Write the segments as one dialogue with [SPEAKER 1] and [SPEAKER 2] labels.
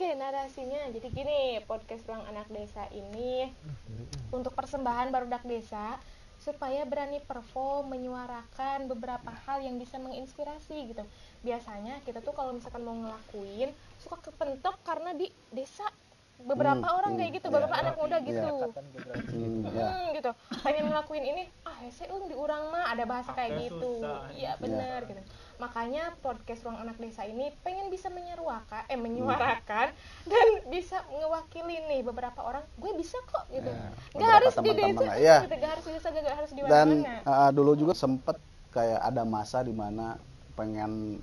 [SPEAKER 1] Oke, narasinya. Jadi gini, podcast Ruang Anak Desa ini untuk persembahan barudak desa supaya berani perform menyuarakan beberapa hal yang bisa menginspirasi gitu. Biasanya kita tuh kalau misalkan mau ngelakuin suka kepentok karena di desa beberapa
[SPEAKER 2] Hmm,
[SPEAKER 1] orang
[SPEAKER 2] hmm,
[SPEAKER 1] kayak gitu,
[SPEAKER 2] iya,
[SPEAKER 1] beberapa
[SPEAKER 2] iya,
[SPEAKER 1] anak muda
[SPEAKER 2] iya.
[SPEAKER 1] gitu.
[SPEAKER 2] Hmm, ya.
[SPEAKER 1] Hmm, gitu. Pengen ngelakuin ini, ah hese eung di urang mah ada bahasa kayak gitu. Iya, benar gitu. Makanya podcast Ruang Anak Desa ini pengen bisa menyeruakan eh
[SPEAKER 2] Hmm.
[SPEAKER 1] menyuarakan dan bisa ngewakili nih beberapa orang, gue bisa kok gitu.
[SPEAKER 2] Ya,
[SPEAKER 1] Gak
[SPEAKER 2] beberapa
[SPEAKER 1] harus di
[SPEAKER 2] teman-teman
[SPEAKER 1] desa,
[SPEAKER 2] iya.
[SPEAKER 1] gitu. Gak harus di desa, gak harus di
[SPEAKER 2] dan uh, dulu juga sempet kayak ada masa di mana pengen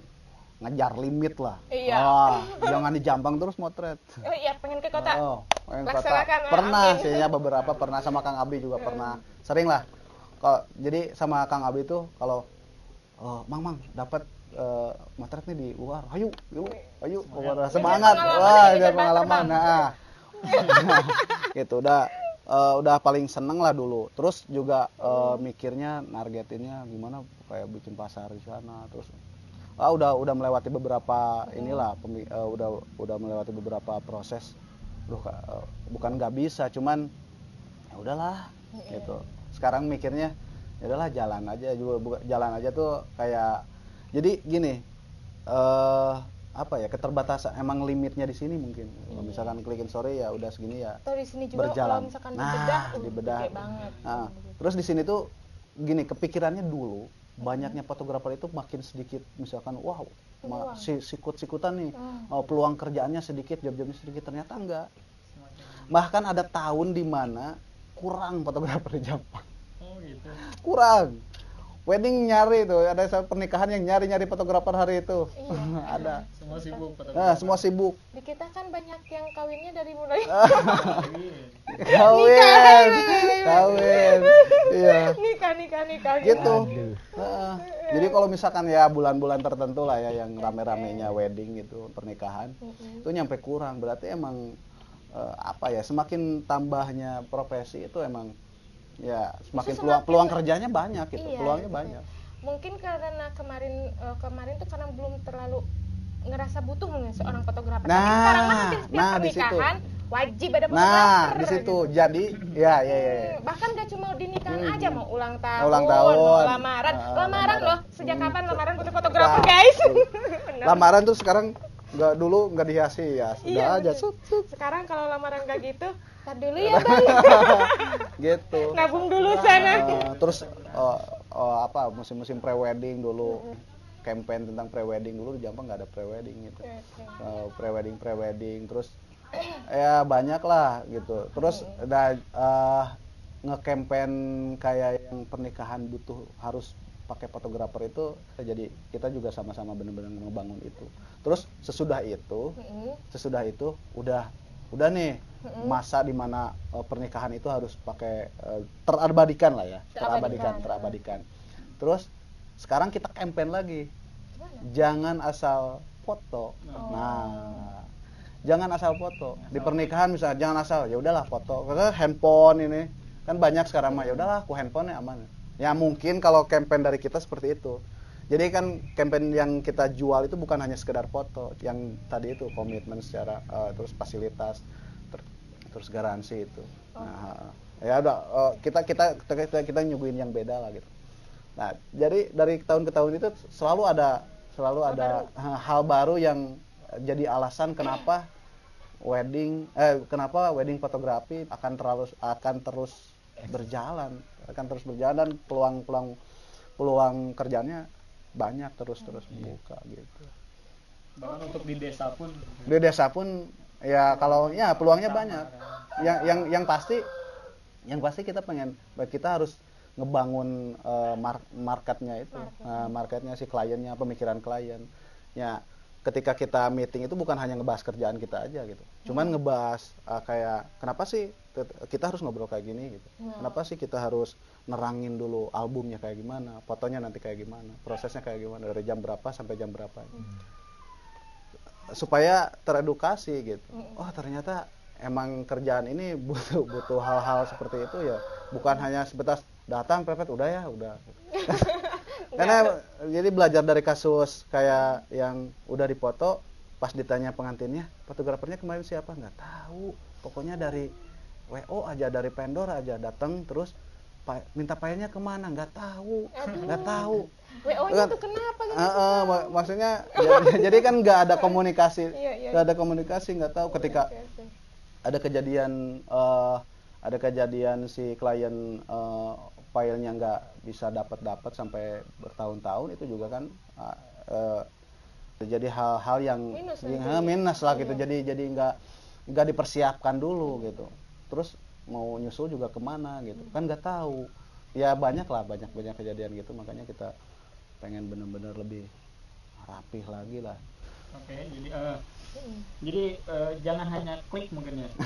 [SPEAKER 2] ngejar limit lah
[SPEAKER 1] Iya.
[SPEAKER 2] Wah, jangan di Jampang terus motret
[SPEAKER 1] Oh iya, pengen ke kota.
[SPEAKER 2] Oh, pengen kota.
[SPEAKER 1] Laksanakan,
[SPEAKER 2] pernah sih ya beberapa pernah sama Kang Abi juga pernah sering lah kalau jadi sama Kang Abi tuh kalau oh, Mang Mang dapat eh, motret nih di luar. Ayo yuk ayo. Semangat.
[SPEAKER 1] Pengalaman
[SPEAKER 2] wah biar
[SPEAKER 1] biar
[SPEAKER 2] pengalaman. nah gitu udah eh, udah paling seneng lah dulu. Terus juga eh, mikirnya nargetinnya gimana kayak bikin pasar di sana. Terus ah udah udah melewati beberapa inilah pemi- eh, udah udah melewati beberapa proses. Duh, bukan nggak bisa cuman ya udahlah gitu. Sekarang mikirnya ya udahlah jalan aja juga buka- jalan aja tuh kayak jadi gini eh apa ya keterbatasan emang limitnya di sini mungkin kalau misalkan klikin sore ya udah segini ya
[SPEAKER 1] Atau di sini juga
[SPEAKER 2] berjalan.
[SPEAKER 1] kalau misalkan
[SPEAKER 2] Nah,
[SPEAKER 1] dibedah, uh,
[SPEAKER 2] dibedah.
[SPEAKER 1] gede banget.
[SPEAKER 2] Nah, terus di sini tuh gini kepikirannya dulu banyaknya fotografer itu makin sedikit misalkan wow ma- si sikut-sikutan nih
[SPEAKER 1] Hmm.
[SPEAKER 2] oh, peluang kerjaannya sedikit job-jobnya sedikit ternyata enggak bahkan ada tahun di mana kurang fotografer di Jepang
[SPEAKER 3] gitu.
[SPEAKER 2] kurang. Wedding nyari tuh ada pernikahan yang nyari-nyari fotografer hari itu.
[SPEAKER 1] Iya.
[SPEAKER 2] ada.
[SPEAKER 3] Semua sibuk
[SPEAKER 2] nah semua sibuk.
[SPEAKER 1] Di kita kan banyak yang kawinnya dari mulai.
[SPEAKER 2] Kawin. Kawin. Iya.
[SPEAKER 1] Nikah nikah nikah
[SPEAKER 2] gitu. Heeh. jadi kalau misalkan ya bulan-bulan tertentu lah ya yang rame-ramenya wedding gitu pernikahan
[SPEAKER 1] Mm-mm.
[SPEAKER 2] itu nyampe kurang. Berarti emang eh, apa ya semakin tambahnya profesi itu emang ya semakin peluang
[SPEAKER 1] semakin-
[SPEAKER 2] peluang kerjanya banyak gitu
[SPEAKER 1] Iya,
[SPEAKER 2] peluangnya
[SPEAKER 1] gitu.
[SPEAKER 2] banyak
[SPEAKER 1] mungkin karena kemarin eh, kemarin tuh karena belum terlalu ngerasa butuh mungkin seorang fotografer Tapi
[SPEAKER 2] Nah,
[SPEAKER 1] sekarang mah hampir setiap
[SPEAKER 2] nah,
[SPEAKER 1] pernikahan wajib ada
[SPEAKER 2] nah
[SPEAKER 1] fotografer
[SPEAKER 2] di situ
[SPEAKER 1] gitu.
[SPEAKER 2] jadi ya ya ya, ya.
[SPEAKER 1] Hmm, bahkan gak cuma di nikahan
[SPEAKER 2] Hmm.
[SPEAKER 1] aja mau ulang tahun,
[SPEAKER 2] Ulang
[SPEAKER 1] mau
[SPEAKER 2] tahun.
[SPEAKER 1] lamaran,
[SPEAKER 2] Ah,
[SPEAKER 1] lamaran
[SPEAKER 2] lamaran.
[SPEAKER 1] loh. Sejak
[SPEAKER 2] Hmm.
[SPEAKER 1] kapan lamaran butuh fotografer,
[SPEAKER 2] Nah,
[SPEAKER 1] guys?
[SPEAKER 2] lamaran tuh sekarang nggak dulu nggak dihiasi ya sudah
[SPEAKER 1] Iya,
[SPEAKER 2] aja
[SPEAKER 1] bener.
[SPEAKER 2] sut, sut.
[SPEAKER 1] Sekarang kalau lamaran kayak gitu, tar dulu ya bang,
[SPEAKER 2] gitu.
[SPEAKER 1] Nabung dulu sana.
[SPEAKER 2] Eh, terus eh, eh, apa musim-musim pre-wedding dulu. Campaign tentang pre-wedding dulu di Jampang nggak ada pre-wedding gitu. Eh, pre-wedding pre-wedding terus ya banyak lah gitu. Terus ada eh, nge-campaign kayak yang pernikahan butuh harus pakai fotografer itu jadi kita juga sama-sama benar-benar ngebangun itu. Terus sesudah itu sesudah itu udah udah nih masa di mana eh, pernikahan itu harus pakai eh, terabadikan lah ya
[SPEAKER 1] Terabadikan.
[SPEAKER 2] terabadikan terabadikan. Terus sekarang kita campaign lagi.
[SPEAKER 1] Gimana?
[SPEAKER 2] jangan asal foto. Nah jangan asal foto. Di pernikahan misalnya jangan asal. Ya udahlah foto. Karena handphone ini kan banyak sekarang mah. Ya udahlah aku handphone aman. Ya mungkin kalau campaign dari kita seperti itu jadi kan campaign yang kita jual itu bukan hanya sekedar foto yang tadi itu komitmen secara eh, terus fasilitas ter- terus garansi itu. Nah ya udah eh, kita kita kita kita, kita nyuguhin yang beda lah gitu. Nah jadi dari tahun ke tahun itu selalu ada selalu
[SPEAKER 1] Hal
[SPEAKER 2] ada eh, hal baru yang jadi alasan kenapa wedding eh kenapa wedding fotografi akan terlalu akan terus berjalan akan terus berjalan dan peluang-peluang peluang kerjanya banyak terus terus membuka gitu.
[SPEAKER 3] Bahkan untuk di desa pun.
[SPEAKER 2] Di desa pun ya kalau ya peluangnya banyak. yang yang yang pasti yang pasti kita pengen kita harus ngebangun eh, mar- marketnya itu Eh, marketnya si kliennya pemikiran klien. Ya ketika kita meeting itu bukan hanya ngebahas kerjaan kita aja gitu. Cuman ngebahas eh, kayak kenapa sih kita harus ngobrol kayak gini gitu?
[SPEAKER 1] Ya.
[SPEAKER 2] kenapa sih kita harus nerangin dulu albumnya kayak gimana fotonya nanti kayak gimana prosesnya kayak gimana dari jam berapa sampai jam berapa. Supaya teredukasi gitu. Oh ternyata emang kerjaan ini butuh butuh hal-hal seperti itu ya, bukan hanya sebatas datang pepet udah ya udah. Karena jadi belajar dari kasus kayak yang udah dipoto pas ditanya pengantinnya fotografernya kemarin siapa? Nggak tahu. Pokoknya dari wo aja dari pendor aja datang terus minta payahnya ke mana? Nggak tahu. Nggak tahu.
[SPEAKER 1] WO-nya
[SPEAKER 2] Kan-
[SPEAKER 1] tuh kenapa gitu?
[SPEAKER 2] Eh, eh, mak- maksudnya jadi, jadi kan nggak ada komunikasi.
[SPEAKER 1] Iya, iya.
[SPEAKER 2] nggak ada komunikasi nggak tahu. Ketika
[SPEAKER 1] Oke, oke.
[SPEAKER 2] ada kejadian eh, ada kejadian si klien eh, filenya nggak bisa dapat dapat sampai bertahun-tahun itu juga kan eh, eh, terjadi hal-hal yang
[SPEAKER 1] Minus
[SPEAKER 2] yang- minus lah gitu.
[SPEAKER 1] Iya.
[SPEAKER 2] jadi jadi nggak nggak dipersiapkan dulu gitu. Terus mau nyusul juga ke mana gitu kan nggak tahu ya banyak lah banyak banyak kejadian gitu makanya kita pengen bener-bener lebih rapih lagi lah
[SPEAKER 3] Oke, jadi eh,
[SPEAKER 1] Hmm.
[SPEAKER 3] jadi eh, jangan hanya klik mungkin ya.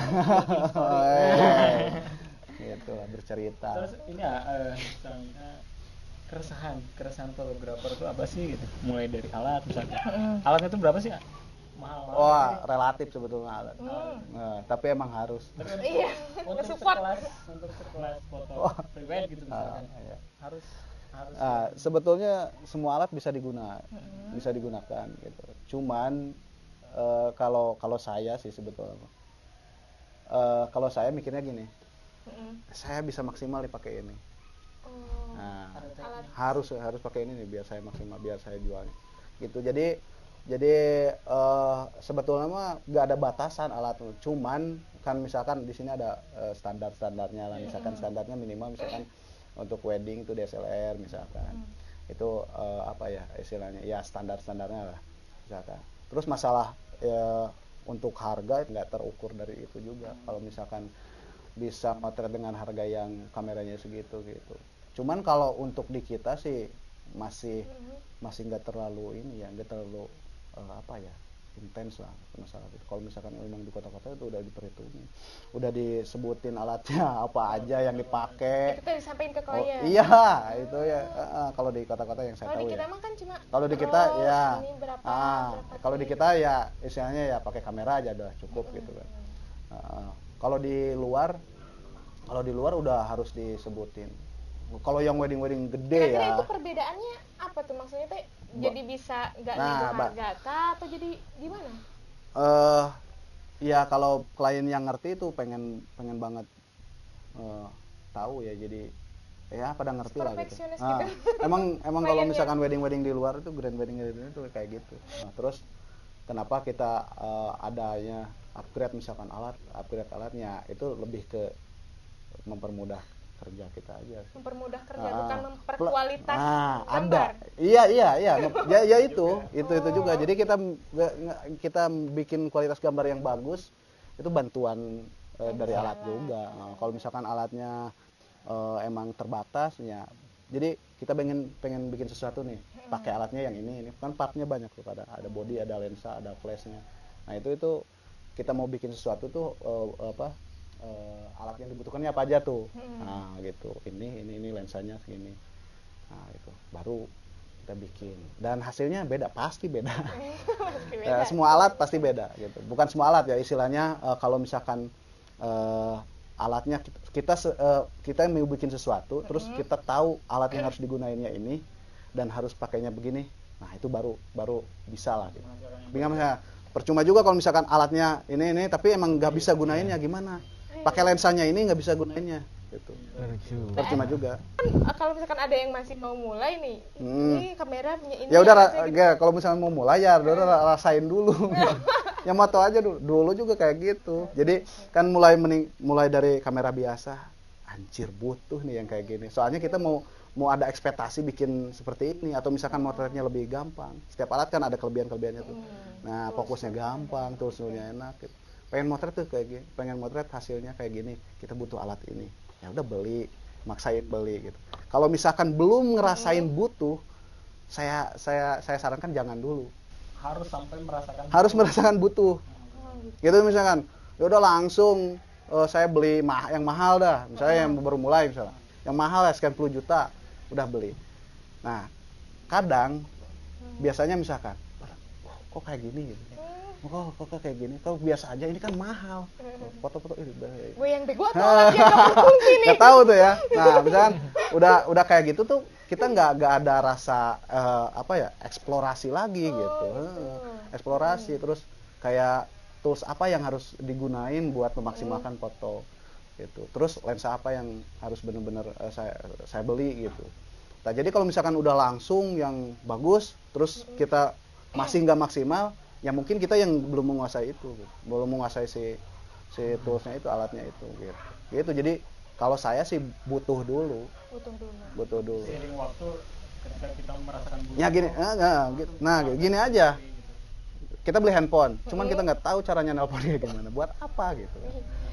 [SPEAKER 2] Gitu lah bercerita
[SPEAKER 3] Terus ini ya eh, misalnya keresahan keresahan fotografer itu apa sih gitu? Mulai dari alat misalnya. Alatnya itu berapa sih? Mahal.
[SPEAKER 2] Wah, relatif sebetulnya alat.
[SPEAKER 1] Hmm.
[SPEAKER 2] Nah, tapi emang harus.
[SPEAKER 1] Iya,
[SPEAKER 3] untuk
[SPEAKER 1] nge-support.
[SPEAKER 3] sekelas untuk sekelas foto pribadi gitu
[SPEAKER 2] Ah,
[SPEAKER 3] misalkan.
[SPEAKER 2] iya.
[SPEAKER 3] Harus harus
[SPEAKER 2] Ah, sebetulnya semua alat bisa digunakan,
[SPEAKER 1] Hmm.
[SPEAKER 2] bisa digunakan gitu. Cuman eh, kalau kalau saya sih sebetulnya, eh, kalau saya mikirnya gini,
[SPEAKER 1] Mm-mm.
[SPEAKER 2] saya bisa maksimal dipakai ini.
[SPEAKER 1] Oh,
[SPEAKER 2] Nah,
[SPEAKER 1] alat.
[SPEAKER 2] harus harus pakai ini nih biar saya maksimal, biar saya jualnya. Gitu. Jadi jadi eh, sebetulnya mah nggak ada batasan alat, cuman kan misalkan di sini ada eh, standar-standarnya lah, misalkan standarnya minimal misalkan untuk wedding itu DSLR misalkan. Itu eh, apa ya istilahnya? Ya standar-standarnya lah misalkan. Terus masalah eh, untuk harga nggak terukur dari itu juga. Kalau misalkan bisa motret dengan harga yang kameranya segitu gitu. Cuman kalau untuk di kita sih masih masih nggak terlalu ini ya nggak terlalu eh, apa ya intens lah masalah itu. Kalau misalkan memang di kota-kota itu udah diperhitungin, udah disebutin alatnya apa aja yang dipakai.
[SPEAKER 1] Itu disampaikan ke
[SPEAKER 2] Oh,
[SPEAKER 1] klien.
[SPEAKER 2] iya itu ya eh, kalau di kota-kota yang saya
[SPEAKER 1] Kalau di
[SPEAKER 2] tahu
[SPEAKER 1] kita
[SPEAKER 2] ya.
[SPEAKER 1] mah kan cuma
[SPEAKER 2] Kalau di kita ya,
[SPEAKER 1] ini berapa,
[SPEAKER 2] ah,
[SPEAKER 1] berapa
[SPEAKER 2] kalau di kita ya istilahnya ya pakai kamera aja udah cukup gitu kan. Ah, kalau di luar, kalau di luar udah harus disebutin. Kalau yang wedding wedding gede
[SPEAKER 1] Kira-kira
[SPEAKER 2] ya,
[SPEAKER 1] itu perbedaannya apa tuh maksudnya teh? Jadi bisa nggak
[SPEAKER 2] Nah,
[SPEAKER 1] nego harga kah atau jadi gimana?
[SPEAKER 2] eh ya kalau klien yang ngerti itu pengen pengen banget eh, tahu ya jadi ya pada ngerti lah gitu. Nah,
[SPEAKER 1] gitu.
[SPEAKER 2] emang emang kalau
[SPEAKER 1] Kliennya.
[SPEAKER 2] misalkan wedding wedding di luar itu grand wedding wedding itu kayak gitu. Nah, terus kenapa kita eh, adanya upgrade misalkan alat upgrade alatnya itu lebih ke mempermudah kerja kita aja.
[SPEAKER 1] Mempermudah kerja
[SPEAKER 2] Ah,
[SPEAKER 1] bukan memperkualitas
[SPEAKER 2] ah,
[SPEAKER 1] gambar.
[SPEAKER 2] ada iya iya iya. Ya ya itu itu itu juga. Jadi kita kita bikin kualitas gambar yang bagus itu bantuan eh, dari alat juga. Nah, kalau misalkan alatnya eh, emang terbatas ya. Jadi kita pengen pengen bikin sesuatu nih pakai alatnya yang ini ini. Kan partnya banyak tuh ada ada body ada lensa ada flashnya. Nah itu itu kita mau bikin sesuatu tuh eh, apa eh, alat yang dibutuhkannya apa aja tuh.
[SPEAKER 1] Hmm.
[SPEAKER 2] nah gitu. Ini ini ini lensanya segini. Nah itu baru kita bikin. Dan hasilnya beda pasti beda.
[SPEAKER 1] Pasti
[SPEAKER 2] Ya,
[SPEAKER 1] beda.
[SPEAKER 2] semua alat pasti beda gitu. Bukan semua alat ya istilahnya eh, kalau misalkan eh, alatnya kita kita, eh, kita mau bikin sesuatu terus kita tahu alat yang harus digunainnya ini dan harus pakainya begini nah itu baru baru bisa lah gitu. Misalnya percuma juga kalau misalkan alatnya ini ini tapi emang nggak bisa gunainnya gimana pakai lensanya ini nggak bisa gunainnya gitu. Percuma juga.
[SPEAKER 1] Kan, eh, kalau misalkan ada yang masih mau mulai nih,
[SPEAKER 2] Hmm.
[SPEAKER 1] ini kamera punya ini.
[SPEAKER 2] ya udah
[SPEAKER 1] gitu.
[SPEAKER 2] kalau misalnya mau mulai ya udah ra- rasain dulu. Yang mau tahu aja dulu dulu juga kayak gitu. Jadi kan mulai mening- mulai dari kamera biasa. Anjir butuh nih yang kayak gini. Soalnya kita mau mau ada ekspektasi bikin seperti ini atau misalkan motretnya lebih gampang. Setiap alat kan ada kelebihan kelebihannya tuh nah fokusnya gampang toolsnya enak gitu. Pengen motret tuh kayak gini pengen motret hasilnya kayak gini kita butuh alat ini. Ya udah beli maksain beli gitu. Kalau misalkan belum ngerasain butuh saya saya saya sarankan jangan dulu.
[SPEAKER 3] Harus sampai merasakan
[SPEAKER 2] harus merasakan butuh.
[SPEAKER 1] Gitu.
[SPEAKER 2] misalkan ya udah langsung eh, saya beli mah yang mahal dah. Misalnya yang baru mulai misalnya. Yang mahal ya sekian puluh juta udah beli. Nah kadang biasanya misalkan "Wah, kok kayak gini gitu kok, kok, kok kayak gini? Kalau biasa aja? Ini kan mahal. Foto-foto ini udah
[SPEAKER 1] Gue yang bego atau nggak
[SPEAKER 2] tahu tuh ya. Nah misalkan udah udah kayak gitu tuh kita nggak nggak ada rasa eh, apa ya eksplorasi lagi gitu.
[SPEAKER 1] gitu.
[SPEAKER 2] Heeh. eksplorasi. Terus kayak tools apa yang harus digunain buat memaksimalkan foto gitu. Terus lensa apa yang harus benar-benar eh, saya saya beli gitu. Nah jadi kalau misalkan udah langsung yang bagus terus kita masih nggak maksimal ya mungkin kita yang belum menguasai itu gitu. belum menguasai si si toolsnya itu alatnya itu gitu. Gitu. Jadi kalau saya sih butuh dulu.
[SPEAKER 1] Butuh dulu.
[SPEAKER 2] Butuh dulu.
[SPEAKER 3] Seiring waktu ketika kita merasakan butuh
[SPEAKER 2] ya gini eh, nggak, gitu. nah gini aja. kita beli handphone. Cuman kita nggak tahu caranya nelponnya gimana. Buat apa gitu.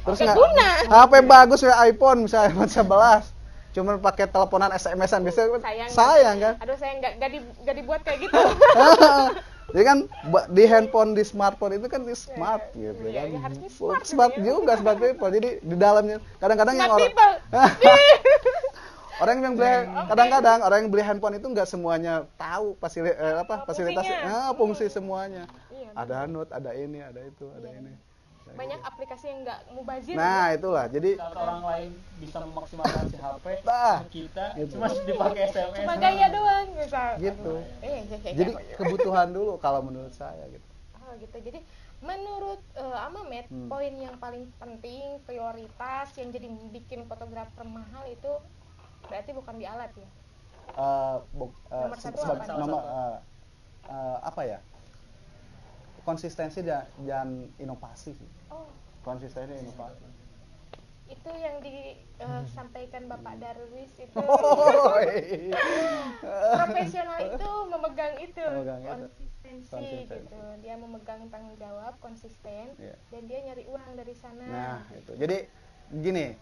[SPEAKER 2] Terus
[SPEAKER 1] Nggak.
[SPEAKER 2] HP bagus ya iPhone misalnya iPhone 11 cuman pakai teleponan SMS-an biasanya
[SPEAKER 1] sayang
[SPEAKER 2] sayang kan?
[SPEAKER 1] Aduh saya nggak nggak di, nggak dibuat kayak gitu
[SPEAKER 2] jadi kan ba- di handphone di smartphone itu kan di smart gitu
[SPEAKER 1] Iya,
[SPEAKER 2] kan.
[SPEAKER 1] iya, harusnya smart
[SPEAKER 2] smart
[SPEAKER 1] gitu ya.
[SPEAKER 2] juga smart people. Jadi di dalamnya kadang-kadang yang orang orang yang beli kadang-kadang orang yang beli handphone itu nggak semuanya tahu fasili, eh, apa
[SPEAKER 1] Oh,
[SPEAKER 2] fasilitas
[SPEAKER 1] fungsinya.
[SPEAKER 2] ah, fungsi semuanya.
[SPEAKER 1] Iya,
[SPEAKER 2] ada note ada ini ada itu ada ini
[SPEAKER 1] banyak aplikasi yang nggak mubazir
[SPEAKER 2] nah itulah jadi
[SPEAKER 3] saat orang lain bisa memaksimalkan si HP
[SPEAKER 2] Nah,
[SPEAKER 3] kita
[SPEAKER 2] gitu.
[SPEAKER 3] cuma dipakai SMS
[SPEAKER 1] cuma gaya doang misal
[SPEAKER 2] gitu
[SPEAKER 1] eh, ya, ya,
[SPEAKER 2] jadi
[SPEAKER 1] ya.
[SPEAKER 2] kebutuhan dulu kalau menurut saya gitu
[SPEAKER 1] Oh gitu. Jadi menurut eh, Amamet
[SPEAKER 2] Hmm.
[SPEAKER 1] poin yang paling penting prioritas yang jadi bikin fotografer mahal itu berarti bukan di alat ya.
[SPEAKER 2] Eh, bu- eh,
[SPEAKER 1] Nomor satu apa?
[SPEAKER 2] nomor, eh, eh, apa ya konsistensi dan, dan inovasi sih
[SPEAKER 1] Oh
[SPEAKER 2] konsistensi dan inovasi
[SPEAKER 1] itu yang disampaikan Bapak Darwis itu
[SPEAKER 2] Oh, iya.
[SPEAKER 1] profesional itu memegang itu
[SPEAKER 2] Memegang itu.
[SPEAKER 1] konsistensi
[SPEAKER 2] Konsistensi.
[SPEAKER 1] gitu. Dia memegang tanggung jawab konsisten
[SPEAKER 2] Iya.
[SPEAKER 1] dan dia nyari uang dari sana.
[SPEAKER 2] nah itu jadi gini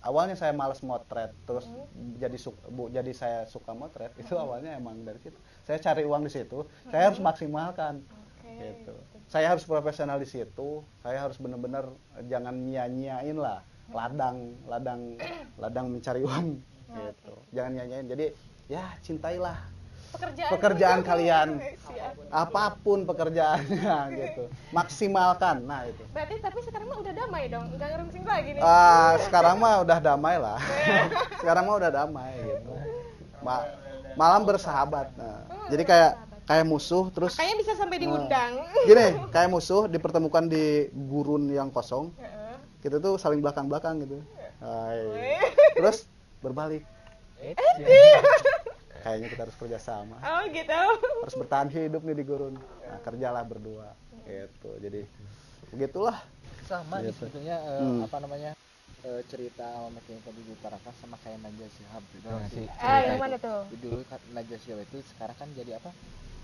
[SPEAKER 2] awalnya saya males motret terus
[SPEAKER 1] Hmm.
[SPEAKER 2] jadi su- bu, jadi saya suka motret itu awalnya emang dari situ saya cari uang di situ saya harus maksimalkan
[SPEAKER 1] Oke.
[SPEAKER 2] gitu. saya harus profesional di situ. Saya harus benar-benar jangan nyia-nyiain lah. Ladang ladang ladang mencari uang. Gitu. Jangan nyanyain jadi ya cintailah
[SPEAKER 1] Pekerjaan
[SPEAKER 2] pekerjaan kalian.
[SPEAKER 1] Apa
[SPEAKER 2] pun. Pekerjaannya gitu. Maksimalkan. Nah itu.
[SPEAKER 1] Berarti tapi sekarang mah udah damai dong, nggak ngerungsing lagi nih.
[SPEAKER 2] Ah, sekarang mah udah damai lah. sekarang mah udah damai gitu. Ma- malam bersahabat. Nah, jadi kayak kayak musuh terus
[SPEAKER 1] Makanya bisa sampai diundang.
[SPEAKER 2] gini, kayak musuh dipertemukan di gurun yang kosong.
[SPEAKER 1] Heeh.
[SPEAKER 2] Kita tuh saling belakang-belakang gitu. Hai. Terus berbalik. Kayaknya kita harus kerja sama.
[SPEAKER 1] oh gitu.
[SPEAKER 2] Harus bertahan hidup nih di gurun. Nah, kerjalah berdua. Gitu. Jadi begitulah.
[SPEAKER 4] sama
[SPEAKER 2] Gitu.
[SPEAKER 4] sebetulnya eh,
[SPEAKER 2] Hmm.
[SPEAKER 4] apa namanya eh, cerita Ahmad yang tadi diutarakan sama kayak Najwa Shihab gitu
[SPEAKER 5] Nah,
[SPEAKER 4] sih.
[SPEAKER 5] sih.
[SPEAKER 1] Ah, yang mana tuh?
[SPEAKER 4] dulu kan Najwa Shihab itu sekarang kan jadi apa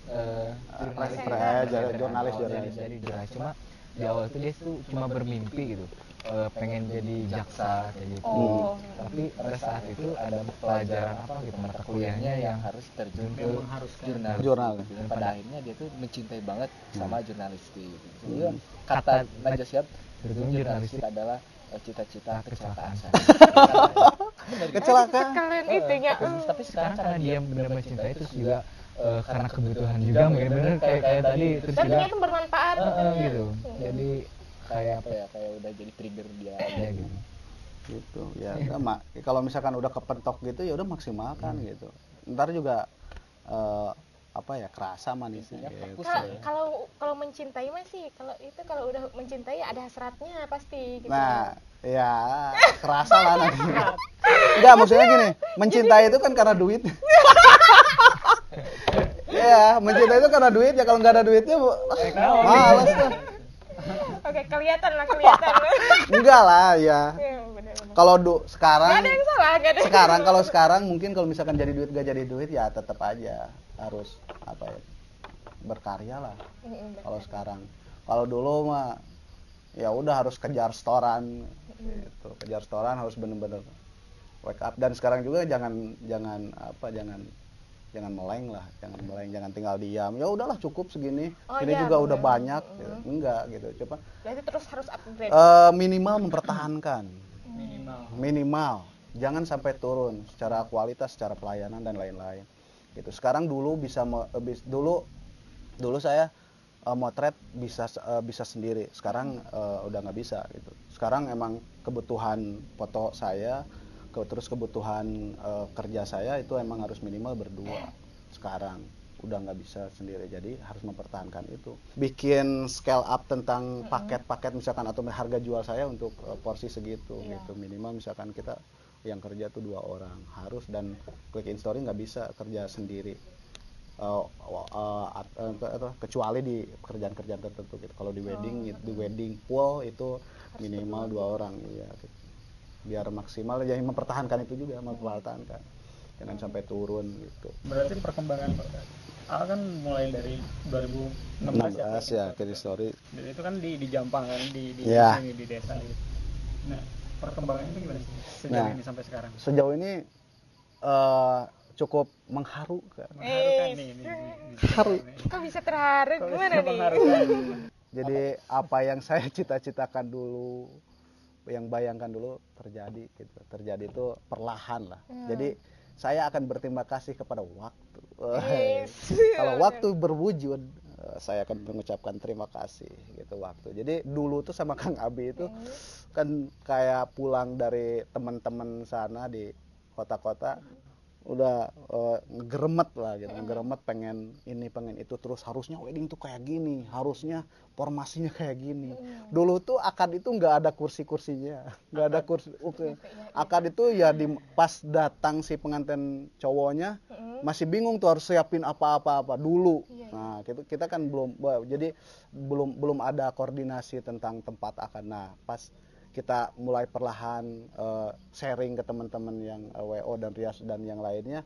[SPEAKER 5] Eh,
[SPEAKER 2] jurnalis,
[SPEAKER 5] jurnalis,
[SPEAKER 2] jurnalis,
[SPEAKER 5] jurnalis,
[SPEAKER 2] jurnalis,
[SPEAKER 5] awal
[SPEAKER 2] jurnalis.
[SPEAKER 5] Jadi, jurnalis cuma di awal tuh dia tuh cuma bermimpi gitu Eh, pengen jadi jaksa kayak gitu
[SPEAKER 1] Oh.
[SPEAKER 5] tapi pada saat itu ada pelajaran apa gitu mata kuliahnya yang
[SPEAKER 4] harus terjun ke
[SPEAKER 3] Yang mengharuskan.
[SPEAKER 4] jurnalis
[SPEAKER 2] Jurnal.
[SPEAKER 4] gitu. dan pada akhirnya dia tuh mencintai banget sama jurnalistik gitu.
[SPEAKER 2] Hmm.
[SPEAKER 4] Kata Najwa
[SPEAKER 5] Sebetulnya
[SPEAKER 4] jurnalistik adalah eh, cita-cita kecelakaan saya
[SPEAKER 2] Kecelakaan.
[SPEAKER 1] Kalian itunya.
[SPEAKER 4] tapi
[SPEAKER 5] sekarang karena dia benar-benar mencintai terus juga eh, karena kebutuhan juga mungkin bener kayak kayak tadi terus
[SPEAKER 1] Dan
[SPEAKER 5] juga
[SPEAKER 1] ternyata bermanfaat.
[SPEAKER 5] eh, eh, gitu
[SPEAKER 1] Hmm.
[SPEAKER 5] jadi kayak
[SPEAKER 4] apa ya kayak udah jadi trigger dia
[SPEAKER 5] ya gitu
[SPEAKER 2] gitu ya mak kalau misalkan udah kepentok gitu ya udah maksimalkan gitu ntar juga eh, apa ya kerasa manisnya
[SPEAKER 4] Intinya
[SPEAKER 2] gitu.
[SPEAKER 1] Kalau
[SPEAKER 4] ya.
[SPEAKER 1] kalau kalau mencintai mah sih kalau itu kalau udah mencintai ada hasratnya pasti gitu.
[SPEAKER 2] nah ya kerasa lah nanti enggak maksudnya gini mencintai itu kan karena duit ya mencintai itu karena duit ya kalau nggak ada duitnya bu- males
[SPEAKER 1] Oke, kelihatan lah kelihatan.
[SPEAKER 2] enggak lah ya
[SPEAKER 1] Iya,
[SPEAKER 2] kalau du sekarang
[SPEAKER 1] Gak ada yang salah, gak ada. yang
[SPEAKER 2] sekarang
[SPEAKER 1] salah.
[SPEAKER 2] kalau sekarang mungkin kalau misalkan jadi duit gak jadi duit ya tetap aja harus apa ya berkarya lah. Kalau sekarang. Kalau dulu mah ya udah harus kejar setoran gitu. Kejar setoran harus bener-bener wake up. Dan sekarang juga jangan jangan apa jangan jangan meleng lah jangan meleng jangan tinggal diam. Ya udahlah cukup segini.
[SPEAKER 1] Oh,
[SPEAKER 2] ini
[SPEAKER 1] iya,
[SPEAKER 2] juga udah
[SPEAKER 1] bener.
[SPEAKER 2] banyak. Gitu. enggak gitu. Coba.
[SPEAKER 1] Berarti terus harus upgrade.
[SPEAKER 2] eh, minimal mempertahankan.
[SPEAKER 3] Minimal.
[SPEAKER 2] Minimal. Jangan sampai turun secara kualitas secara pelayanan dan lain-lain. Gitu. Sekarang dulu bisa me- eh, bis- dulu dulu saya eh, motret bisa eh, bisa sendiri. Sekarang eh, udah nggak bisa gitu. Sekarang emang kebutuhan foto saya ke, terus kebutuhan eh, kerja saya itu emang harus minimal berdua sekarang. Udah nggak bisa sendiri jadi harus mempertahankan itu. Bikin scale up tentang paket-paket misalkan atau harga jual saya untuk eh, porsi segitu
[SPEAKER 1] Iya.
[SPEAKER 2] gitu. Minimal misalkan kita yang kerja tuh dua orang harus dan click in story nggak bisa kerja sendiri. At- eh, apa- apa, kecuali di pekerjaan-kerjaan tertentu gitu. Kalau di wedding di wedding pool itu minimal dua orang iya gitu. Biar maksimal jadi mempertahankan itu juga mempertahankan jangan sampai turun gitu
[SPEAKER 3] berarti perkembangan Al kan mulai dari 2016 ya
[SPEAKER 2] 16 ya Kitty Story
[SPEAKER 3] Dan itu kan di di Jampang kan di di
[SPEAKER 2] Iya.
[SPEAKER 3] sini di desa gitu. Nah, perkembangannya itu gimana sih sejauh
[SPEAKER 2] Nah.
[SPEAKER 3] ini sampai sekarang?
[SPEAKER 2] sejauh ini eh, cukup mengharukan
[SPEAKER 3] Mengharukan
[SPEAKER 1] Eh,
[SPEAKER 3] nih ini.
[SPEAKER 2] Haru.
[SPEAKER 1] Kok bisa terharu gimana nih?
[SPEAKER 2] Jadi apa yang saya cita-citakan dulu yang bayangkan dulu terjadi gitu. Terjadi itu perlahan lah.
[SPEAKER 1] Hmm.
[SPEAKER 2] jadi saya akan berterima kasih kepada waktu.
[SPEAKER 1] Yes.
[SPEAKER 2] kalau waktu berwujud eh, saya akan mengucapkan terima kasih gitu waktu. Jadi dulu tuh sama Kang Abi itu kan kayak pulang dari teman-teman sana di kota-kota udah eh, ngegeremet lah gitu ngegeremet pengen ini pengen itu. Terus harusnya wedding tuh kayak gini harusnya formasinya kayak gini. Dulu tuh akad itu nggak ada kursi-kursinya nggak ada kursi oke. akad itu ya di pas datang si pengantin cowoknya masih bingung tuh harus siapin apa-apa apa dulu.
[SPEAKER 1] Iya, iya.
[SPEAKER 2] nah kita kita kan belum jadi belum belum ada koordinasi tentang tempat akad. Nah pas kita mulai perlahan eh, sharing ke teman-teman yang eh, WO dan Rias dan yang lainnya.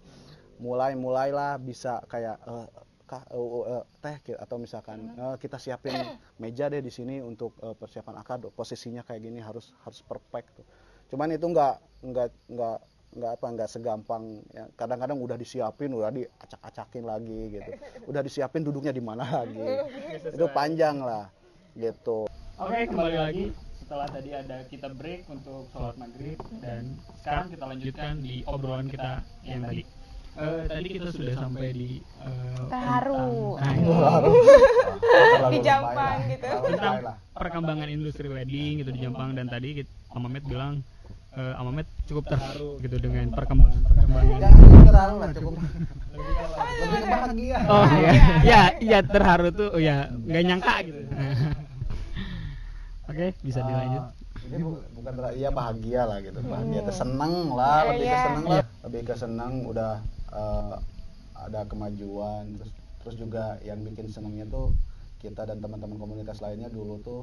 [SPEAKER 2] Mulai mulailah bisa kayak eh, Kak, eh, eh, teh atau misalkan eh, kita siapin meja deh di sini untuk eh, persiapan akad posisinya kayak gini harus harus perfect tuh. Cuman itu nggak nggak nggak nggak apa nggak segampang ya. kadang-kadang udah disiapin udah diacak-acakin lagi gitu. Udah disiapin duduknya di mana lagi. Itu panjang lah gitu.
[SPEAKER 3] Oke, kembali lagi setelah tadi ada kita break untuk sholat maghrib dan sekarang kita lanjutkan di obrolan kita yang tadi. Eh, tadi kita sudah sampai di eh,
[SPEAKER 1] Terharu.
[SPEAKER 3] tentang- nah,
[SPEAKER 2] Terlalu
[SPEAKER 1] Di Jampang gitu.
[SPEAKER 2] Terlalu
[SPEAKER 3] tentang perkembangan industri wedding gitu di Jampang dan tadi kita, Amamet bilang eh, Amamet cukup terharu gitu dengan perkembangan perkembangan.
[SPEAKER 2] Jangan terlalu lah cukup. Lebih bahagia.
[SPEAKER 3] Oh iya, ya, iya terharu tuh, ya nggak nyangka gitu. Oke, bisa
[SPEAKER 2] Ah,
[SPEAKER 3] dilanjut.
[SPEAKER 2] ini bu- bukan iya bahagia lah gitu bahagia tuh seneng lah
[SPEAKER 1] Iya,
[SPEAKER 2] lebih ke
[SPEAKER 1] iya.
[SPEAKER 2] seneng lah lebih ke seneng udah eh, ada kemajuan terus terus juga yang bikin senengnya tuh kita dan teman-teman komunitas lainnya dulu tuh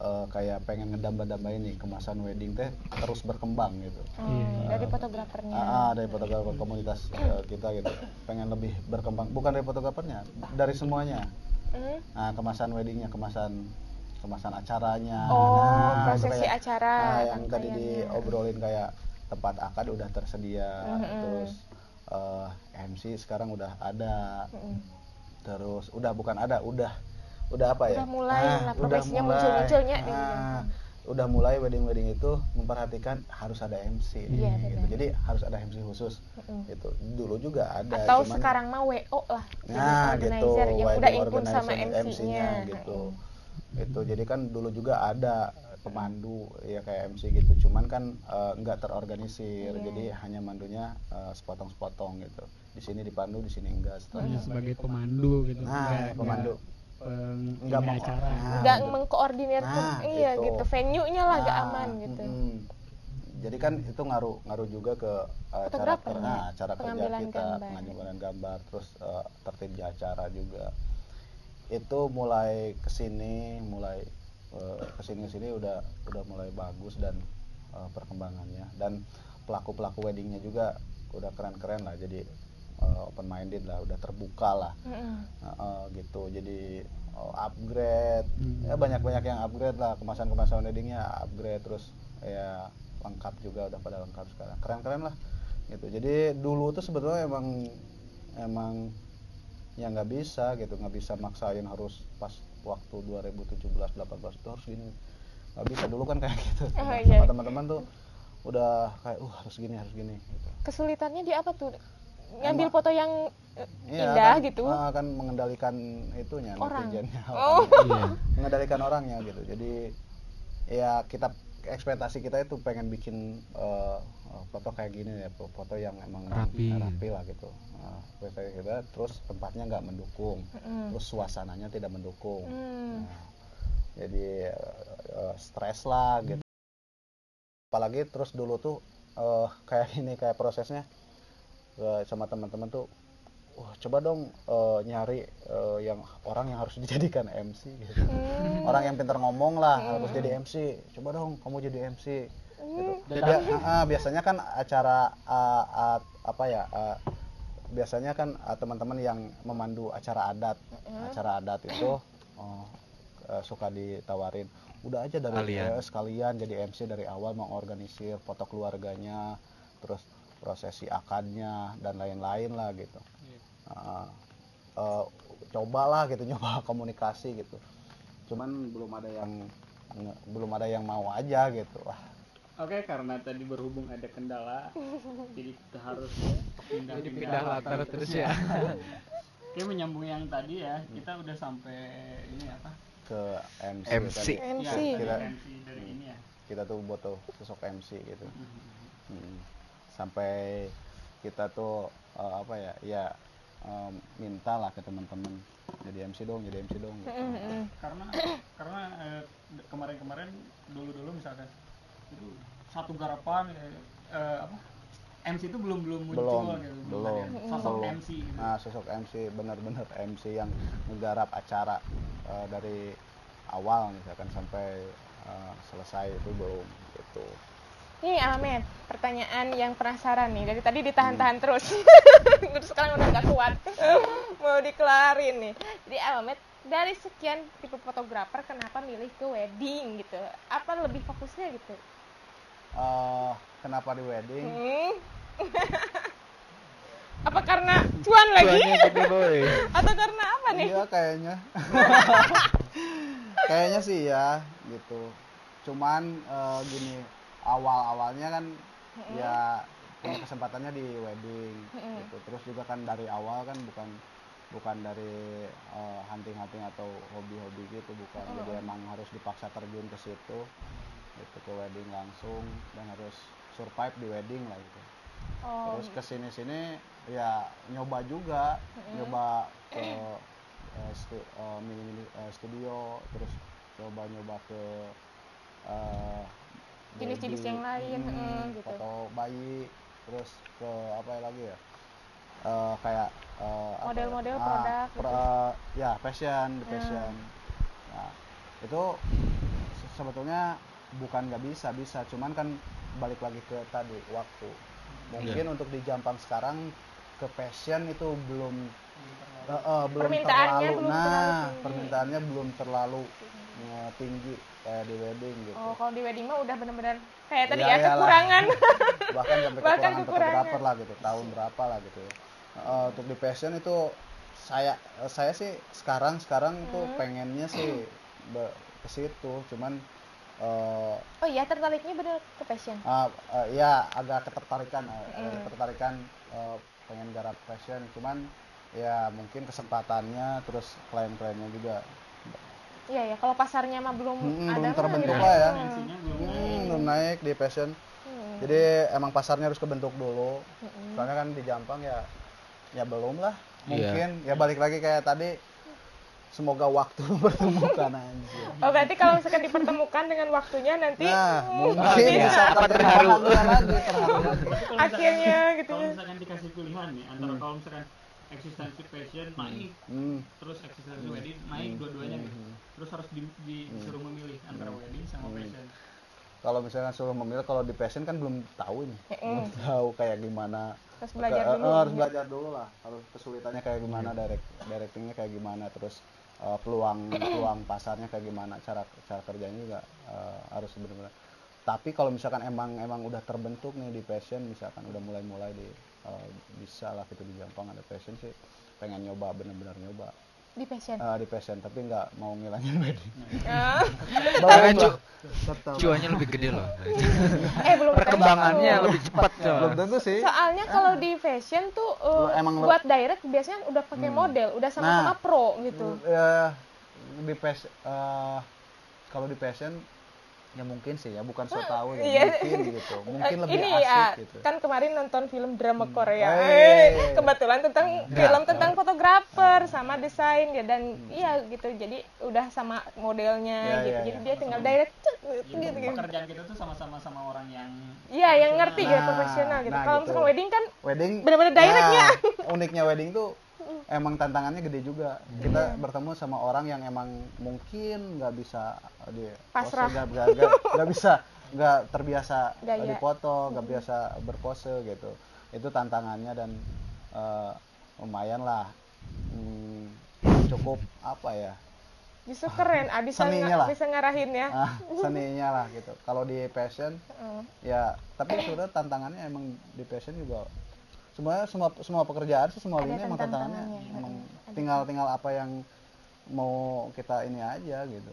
[SPEAKER 2] eh, kayak pengen ngedamba-dambain nih kemasan wedding teh terus berkembang gitu
[SPEAKER 1] Hmm, dari fotografernya.
[SPEAKER 2] Ah, ah, dari fotografer komunitas eh, kita gitu pengen lebih berkembang bukan dari fotografernya dari semuanya
[SPEAKER 1] Hmm?
[SPEAKER 2] nah kemasan weddingnya kemasan kemasan acaranya
[SPEAKER 1] Oh,
[SPEAKER 2] Nah,
[SPEAKER 1] prosesi
[SPEAKER 2] kayak-
[SPEAKER 1] acara,
[SPEAKER 2] nah, yang tadi diobrolin kayak tempat akad udah tersedia
[SPEAKER 1] Mm-mm.
[SPEAKER 2] terus eh, MC sekarang udah ada
[SPEAKER 1] Mm-mm.
[SPEAKER 2] terus udah bukan ada udah udah apa ya
[SPEAKER 1] Udah mulai lah,
[SPEAKER 2] udah
[SPEAKER 1] profesinya
[SPEAKER 2] mulai.
[SPEAKER 1] muncul-munculnya di
[SPEAKER 2] Ah,
[SPEAKER 1] Jampang.
[SPEAKER 2] udah mulai wedding wedding itu memperhatikan harus ada MC nih,
[SPEAKER 1] Iya,
[SPEAKER 2] gitu. jadi harus ada MC khusus
[SPEAKER 1] Mm-mm.
[SPEAKER 2] gitu dulu juga ada
[SPEAKER 1] Atau
[SPEAKER 2] cuman-
[SPEAKER 1] sekarang mah WO lah.
[SPEAKER 2] nah gitu
[SPEAKER 1] yang udah input sama MC-nya.
[SPEAKER 2] gitu itu jadi kan dulu juga ada pemandu ya kayak MC gitu cuman kan eh, nggak terorganisir
[SPEAKER 1] Iya.
[SPEAKER 2] jadi hanya mandunya eh, sepotong-sepotong gitu di sini dipandu di sini enggak setelahnya
[SPEAKER 3] sebagai pemandu gitu.
[SPEAKER 2] Nah,
[SPEAKER 3] nggak-
[SPEAKER 2] pemandu.
[SPEAKER 3] nggak peng-
[SPEAKER 2] Nggak
[SPEAKER 3] ini
[SPEAKER 2] mau-
[SPEAKER 3] acara.
[SPEAKER 2] Nah,
[SPEAKER 1] Nggak
[SPEAKER 2] gitu.
[SPEAKER 1] mengkoordinir
[SPEAKER 2] Nah,
[SPEAKER 1] iya
[SPEAKER 2] gitu.
[SPEAKER 1] gitu. Venue-nya lah gak
[SPEAKER 2] Nah,
[SPEAKER 1] aman gitu.
[SPEAKER 2] mm-mm. jadi kan itu ngaruh ngaruh juga ke eh, cara
[SPEAKER 1] ya?
[SPEAKER 2] nah, cara kerja
[SPEAKER 1] Pengambilan
[SPEAKER 2] kita
[SPEAKER 1] gambar.
[SPEAKER 2] pengambilan gambar terus eh, tertib di acara juga itu mulai ke sini mulai eh, ke sini ke sini udah udah mulai bagus dan eh, perkembangannya. Dan pelaku pelaku weddingnya juga udah keren keren lah jadi open minded lah udah terbuka lah.
[SPEAKER 1] Mm-mm.
[SPEAKER 2] Heeh, gitu. Jadi oh, upgrade.
[SPEAKER 3] Hmm.
[SPEAKER 2] ya banyak banyak yang upgrade lah. Kemasan kemasan weddingnya upgrade terus ya lengkap juga udah pada lengkap sekarang. Keren keren lah gitu. Jadi dulu tuh sebetulnya emang emang ya nggak bisa gitu nggak bisa maksain harus pas waktu 2017 18 itu harus gini nggak bisa dulu kan kayak gitu
[SPEAKER 1] Oh,
[SPEAKER 2] sama
[SPEAKER 1] iya.
[SPEAKER 2] teman-teman tuh udah kayak uh harus gini harus gini gitu
[SPEAKER 1] Kesulitannya di apa tuh? Ngambil
[SPEAKER 2] Emang-
[SPEAKER 1] foto yang
[SPEAKER 2] Iya,
[SPEAKER 1] indah
[SPEAKER 2] kan,
[SPEAKER 1] gitu.
[SPEAKER 2] ah, kan mengendalikan itunya
[SPEAKER 1] Orang.
[SPEAKER 2] netizennya
[SPEAKER 1] Oh.
[SPEAKER 5] Iya.
[SPEAKER 2] mengendalikan orangnya gitu jadi ya kita ekspektasi kita itu pengen bikin eh, eh, foto kayak gini ya foto yang emang
[SPEAKER 5] Rapi.
[SPEAKER 2] rapi lah gitu Nah, ekspektasi kita terus tempatnya nggak mendukung
[SPEAKER 1] Mm-mm.
[SPEAKER 2] terus suasananya tidak mendukung
[SPEAKER 1] Hmm.
[SPEAKER 2] Nah, jadi eh, stres lah gitu apalagi terus dulu tuh eh, kayak ini kayak prosesnya eh, sama teman-teman tuh wah coba dong eh, nyari eh, yang orang yang harus dijadikan MC gitu
[SPEAKER 1] Hmm.
[SPEAKER 2] orang yang pintar ngomong lah harus jadi MC coba dong kamu jadi MC gitu.
[SPEAKER 1] Hmm.
[SPEAKER 2] Jadi, ah, ah, biasanya kan acara ah, ah, apa ya ah, biasanya kan ah, teman-teman yang memandu acara adat acara adat itu oh, eh, suka ditawarin udah aja dari
[SPEAKER 5] Sekalian.
[SPEAKER 2] eh, sekalian jadi MC dari awal mengorganisir foto keluarganya terus prosesi akadnya dan lain-lain lah gitu Ah, eh, cobalah gitu nyoba komunikasi gitu cuman belum ada yang nge- belum ada yang mau aja gitu wah
[SPEAKER 3] Oke, karena tadi berhubung ada kendala, jadi kita harus pindah
[SPEAKER 5] Jadi pindah latar terus ya.
[SPEAKER 3] Oke, menyambung yang tadi ya, kita udah sampai ini apa?
[SPEAKER 2] ke MC,
[SPEAKER 5] MC.
[SPEAKER 2] tadi
[SPEAKER 1] MC.
[SPEAKER 3] Ya,
[SPEAKER 2] Kita-
[SPEAKER 3] MC dari ini ya.
[SPEAKER 2] kita tuh butuh sosok MC gitu Hmm. sampai kita tuh eh, apa ya ya em, minta lah ke teman-teman jadi MC dong jadi MC dong gitu.
[SPEAKER 3] Karena karena eh, kemarin-kemarin dulu-dulu misalkan itu satu garapan eh, eh, apa? MC itu belum belum muncul
[SPEAKER 2] belum
[SPEAKER 3] gitu,
[SPEAKER 2] belum
[SPEAKER 3] ada sosok
[SPEAKER 2] belum.
[SPEAKER 3] MC gitu.
[SPEAKER 2] nah sosok MC benar-benar MC yang menggarap acara eh, dari awal misalkan sampai eh, selesai itu belum gitu
[SPEAKER 1] Nih Ahmed, pertanyaan yang penasaran nih. Dari tadi ditahan-tahan terus. terus sekarang udah nggak kuat. Mau dikelarin nih. Jadi Ahmed, dari sekian tipe fotografer, kenapa milih ke wedding gitu? Apa lebih fokusnya gitu?
[SPEAKER 2] Eh, kenapa di wedding
[SPEAKER 1] Hmm. apa karena cuan lagi?
[SPEAKER 5] Gede.
[SPEAKER 1] Atau karena apa nih?
[SPEAKER 2] Iya kayaknya. kayaknya sih ya gitu. Cuman eh, gini awal-awalnya kan ya punya kesempatannya di wedding gitu. Terus juga kan dari awal kan bukan bukan dari eh, hunting-hunting atau hobi-hobi gitu bukan. Jadi emang harus dipaksa terjun ke situ gitu ke wedding langsung dan harus survive di wedding lah gitu.
[SPEAKER 1] Oh,
[SPEAKER 2] Terus ke sini-sini ya nyoba juga, nyoba ke eh, stu- eh, mini-mini eh, studio, terus coba nyoba ke eh,
[SPEAKER 1] Jenis-jenis yang lain,
[SPEAKER 2] hmm,
[SPEAKER 1] heeh, gitu.
[SPEAKER 2] foto bayi, terus ke apa lagi ya? Eh, kayak eh, apa ya?
[SPEAKER 1] Model-model
[SPEAKER 2] Ah,
[SPEAKER 1] produk gitu.
[SPEAKER 2] pro- ya fashion, di fashion. Nah, itu se- sebetulnya bukan nggak bisa bisa cuman kan balik lagi ke tadi waktu mungkin
[SPEAKER 1] Iya.
[SPEAKER 2] untuk di Jampang sekarang ke fashion itu belum eh, eh, belum
[SPEAKER 1] Permintaannya
[SPEAKER 2] terlalu
[SPEAKER 1] belum
[SPEAKER 2] nah
[SPEAKER 1] terlalu
[SPEAKER 2] permintaannya belum terlalu eh, tinggi kayak di wedding gitu
[SPEAKER 1] Oh, kalau di wedding mah udah bener-bener kayak tadi ya,
[SPEAKER 2] iyalah.
[SPEAKER 1] kekurangan.
[SPEAKER 2] bahkan sampai
[SPEAKER 1] Bahkan
[SPEAKER 2] kekurangan
[SPEAKER 1] kekurangan.
[SPEAKER 2] fotografer lah gitu tahun berapa lah gitu ya. Eh, untuk di fashion itu saya eh, saya sih sekarang sekarang tuh
[SPEAKER 1] Hmm.
[SPEAKER 2] pengennya sih ke situ cuman eh,
[SPEAKER 1] Oh iya, tertariknya bener ke fashion.
[SPEAKER 2] Ah, eh, ya agak ketertarikan agak ketertarikan eh, pengen garap fashion cuman ya mungkin kesempatannya terus klien-kliennya juga
[SPEAKER 1] Iya ya, kalau pasarnya mah belum
[SPEAKER 2] Hmm,
[SPEAKER 1] ada
[SPEAKER 2] belum terbentuk
[SPEAKER 1] gitu.
[SPEAKER 2] lah ya.
[SPEAKER 3] Belum
[SPEAKER 2] hmm, belum naik di fashion
[SPEAKER 1] Hmm.
[SPEAKER 2] jadi emang pasarnya harus kebentuk dulu
[SPEAKER 1] Mm-mm.
[SPEAKER 2] soalnya kan di Jampang ya ya belum lah
[SPEAKER 5] Iya.
[SPEAKER 2] mungkin ya balik lagi kayak tadi semoga waktu mempertemukan aja
[SPEAKER 1] Oh berarti kalau misalkan dipertemukan dengan waktunya nanti
[SPEAKER 2] nah
[SPEAKER 1] hmm,
[SPEAKER 2] mungkin bisa
[SPEAKER 5] Apa
[SPEAKER 2] terjadi
[SPEAKER 5] terharu?
[SPEAKER 2] lagi terharu lagi
[SPEAKER 1] Akhirnya gitu.
[SPEAKER 3] Kalau misalkan dikasih pilihan nih antara kalau misalkan eksistensi fashion naik,
[SPEAKER 2] hmm.
[SPEAKER 3] terus eksistensi wedding naik dua-duanya. Gitu. Terus harus di, di- disuruh memilih antara wedding sama fashion.
[SPEAKER 2] kalau misalnya suruh memilih kalau di fashion kan belum tahu ini. Belum tahu kayak gimana.
[SPEAKER 1] Terus belajar
[SPEAKER 2] Ke-
[SPEAKER 1] dulu.
[SPEAKER 2] eh, harus belajar dulu lah. Harus kesulitannya kayak gimana direct directingnya kayak gimana terus eh, peluang peluang pasarnya kayak gimana cara cara kerjanya juga eh, harus benar-benar tapi kalau misalkan emang emang udah terbentuk nih di fashion misalkan udah mulai-mulai di eh, bisa lah gitu di Jampang ada fashion sih pengen nyoba bener-bener nyoba
[SPEAKER 1] di fashion.
[SPEAKER 2] Eh, di fashion tapi nggak mau ngilangin wedding
[SPEAKER 1] Ah.
[SPEAKER 2] Belum
[SPEAKER 5] cu- cuannya lebih gede loh.
[SPEAKER 1] eh belum
[SPEAKER 5] Perkembangannya
[SPEAKER 1] tentu.
[SPEAKER 5] lebih cepat
[SPEAKER 2] belum
[SPEAKER 5] coba.
[SPEAKER 2] tentu sih
[SPEAKER 1] Soalnya kalau di fashion tuh uh,
[SPEAKER 2] emang
[SPEAKER 1] buat direct biasanya udah pakai model, udah sama-sama
[SPEAKER 2] Nah.
[SPEAKER 1] pro gitu.
[SPEAKER 2] ya di fashion kalau di fashion ya mungkin sih ya bukan so tahu ya
[SPEAKER 1] Iya.
[SPEAKER 2] mungkin gitu mungkin lebih
[SPEAKER 1] ini
[SPEAKER 2] asik
[SPEAKER 1] ya,
[SPEAKER 2] gitu
[SPEAKER 1] kan kemarin nonton film drama Korea.
[SPEAKER 2] Eh.
[SPEAKER 1] Eh, kebetulan tentang film tentang fotografer sama desain ya dan iya gitu. Jadi udah sama modelnya
[SPEAKER 2] Iya,
[SPEAKER 1] gitu.
[SPEAKER 2] iya,
[SPEAKER 1] Jadi
[SPEAKER 2] iya.
[SPEAKER 1] dia tinggal direct gitu gitu. gitu.
[SPEAKER 3] pekerjaan kita tuh sama-sama sama orang yang
[SPEAKER 1] Iya, yang ngerti gitu
[SPEAKER 2] Nah,
[SPEAKER 1] profesional gitu.
[SPEAKER 2] nah,
[SPEAKER 1] Kalau
[SPEAKER 2] gitu.
[SPEAKER 1] misalkan wedding kan
[SPEAKER 2] wedding
[SPEAKER 1] Bener-bener directnya.
[SPEAKER 2] nah, uniknya wedding tuh emang tantangannya gede juga kita
[SPEAKER 1] Iya.
[SPEAKER 2] bertemu sama orang yang emang mungkin nggak bisa uh, di
[SPEAKER 1] Pasrah.
[SPEAKER 2] nggak bisa nggak terbiasa
[SPEAKER 1] Gaya.
[SPEAKER 2] dipoto nggak biasa berpose gitu itu tantangannya dan uh, lumayan lah Hmm, cukup apa ya
[SPEAKER 1] justru keren. Ah, bisa,
[SPEAKER 2] Seninya
[SPEAKER 1] nga-
[SPEAKER 2] lah.
[SPEAKER 1] bisa ngarahin ya.
[SPEAKER 2] ah, seninya lah gitu kalau di passion
[SPEAKER 1] Heeh.
[SPEAKER 2] ya tapi sebenarnya tantangannya emang di passion juga semuanya semua semua pekerjaan sih semua lini emang tantangannya. emang tinggal tinggal apa yang mau kita ini aja gitu.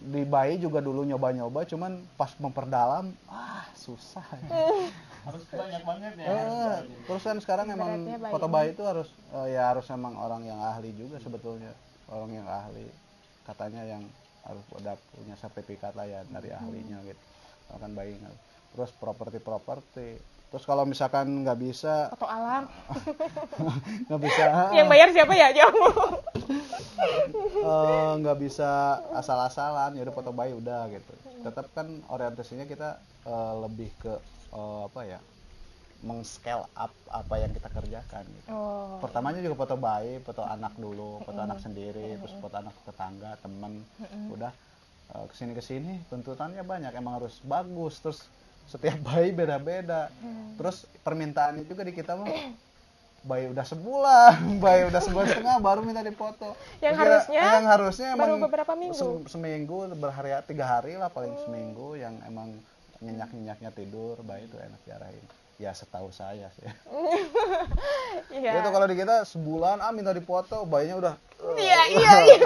[SPEAKER 2] Di bayi juga dulu nyoba-nyoba cuman pas memperdalam ah susah.
[SPEAKER 3] Harus banyak banget ya.
[SPEAKER 2] Eh, terus kan sekarang emang foto
[SPEAKER 1] ini.
[SPEAKER 2] bayi itu harus eh, ya harus emang orang yang ahli juga sebetulnya. Orang yang ahli katanya yang harus udah punya sertifikat lah ya dari ahlinya gitu. Kan bayi nggak terus properti properti terus kalau misalkan nggak bisa
[SPEAKER 1] Foto alam.
[SPEAKER 2] nggak bisa
[SPEAKER 1] yang bayar siapa ya? Jauh.
[SPEAKER 2] eh, nggak bisa asal-asalan ya udah foto bayi udah gitu tetap kan orientasinya kita eh, lebih ke eh, apa ya meng-scale up apa yang kita kerjakan gitu.
[SPEAKER 1] Oh.
[SPEAKER 2] pertamanya juga foto bayi foto anak dulu foto anak sendiri terus foto anak tetangga temen udah eh, ke sini ke sini tuntutannya banyak emang harus bagus terus setiap bayi beda-beda. Terus permintaannya juga di kita mah bayi udah sebulan bayi udah sebulan setengah baru minta dipoto.
[SPEAKER 1] Yang
[SPEAKER 2] Kira-
[SPEAKER 1] harusnya
[SPEAKER 2] yang harusnya
[SPEAKER 1] baru
[SPEAKER 2] emang
[SPEAKER 1] beberapa minggu.
[SPEAKER 2] se- seminggu berhari tiga hari lah paling seminggu yang emang nyenyak nyenyaknya tidur bayi itu enak diarahin. Ya setahu saya sih.
[SPEAKER 1] Iya.
[SPEAKER 2] itu kalau di kita sebulan ah minta dipoto bayinya udah
[SPEAKER 1] Iya, iya, iya.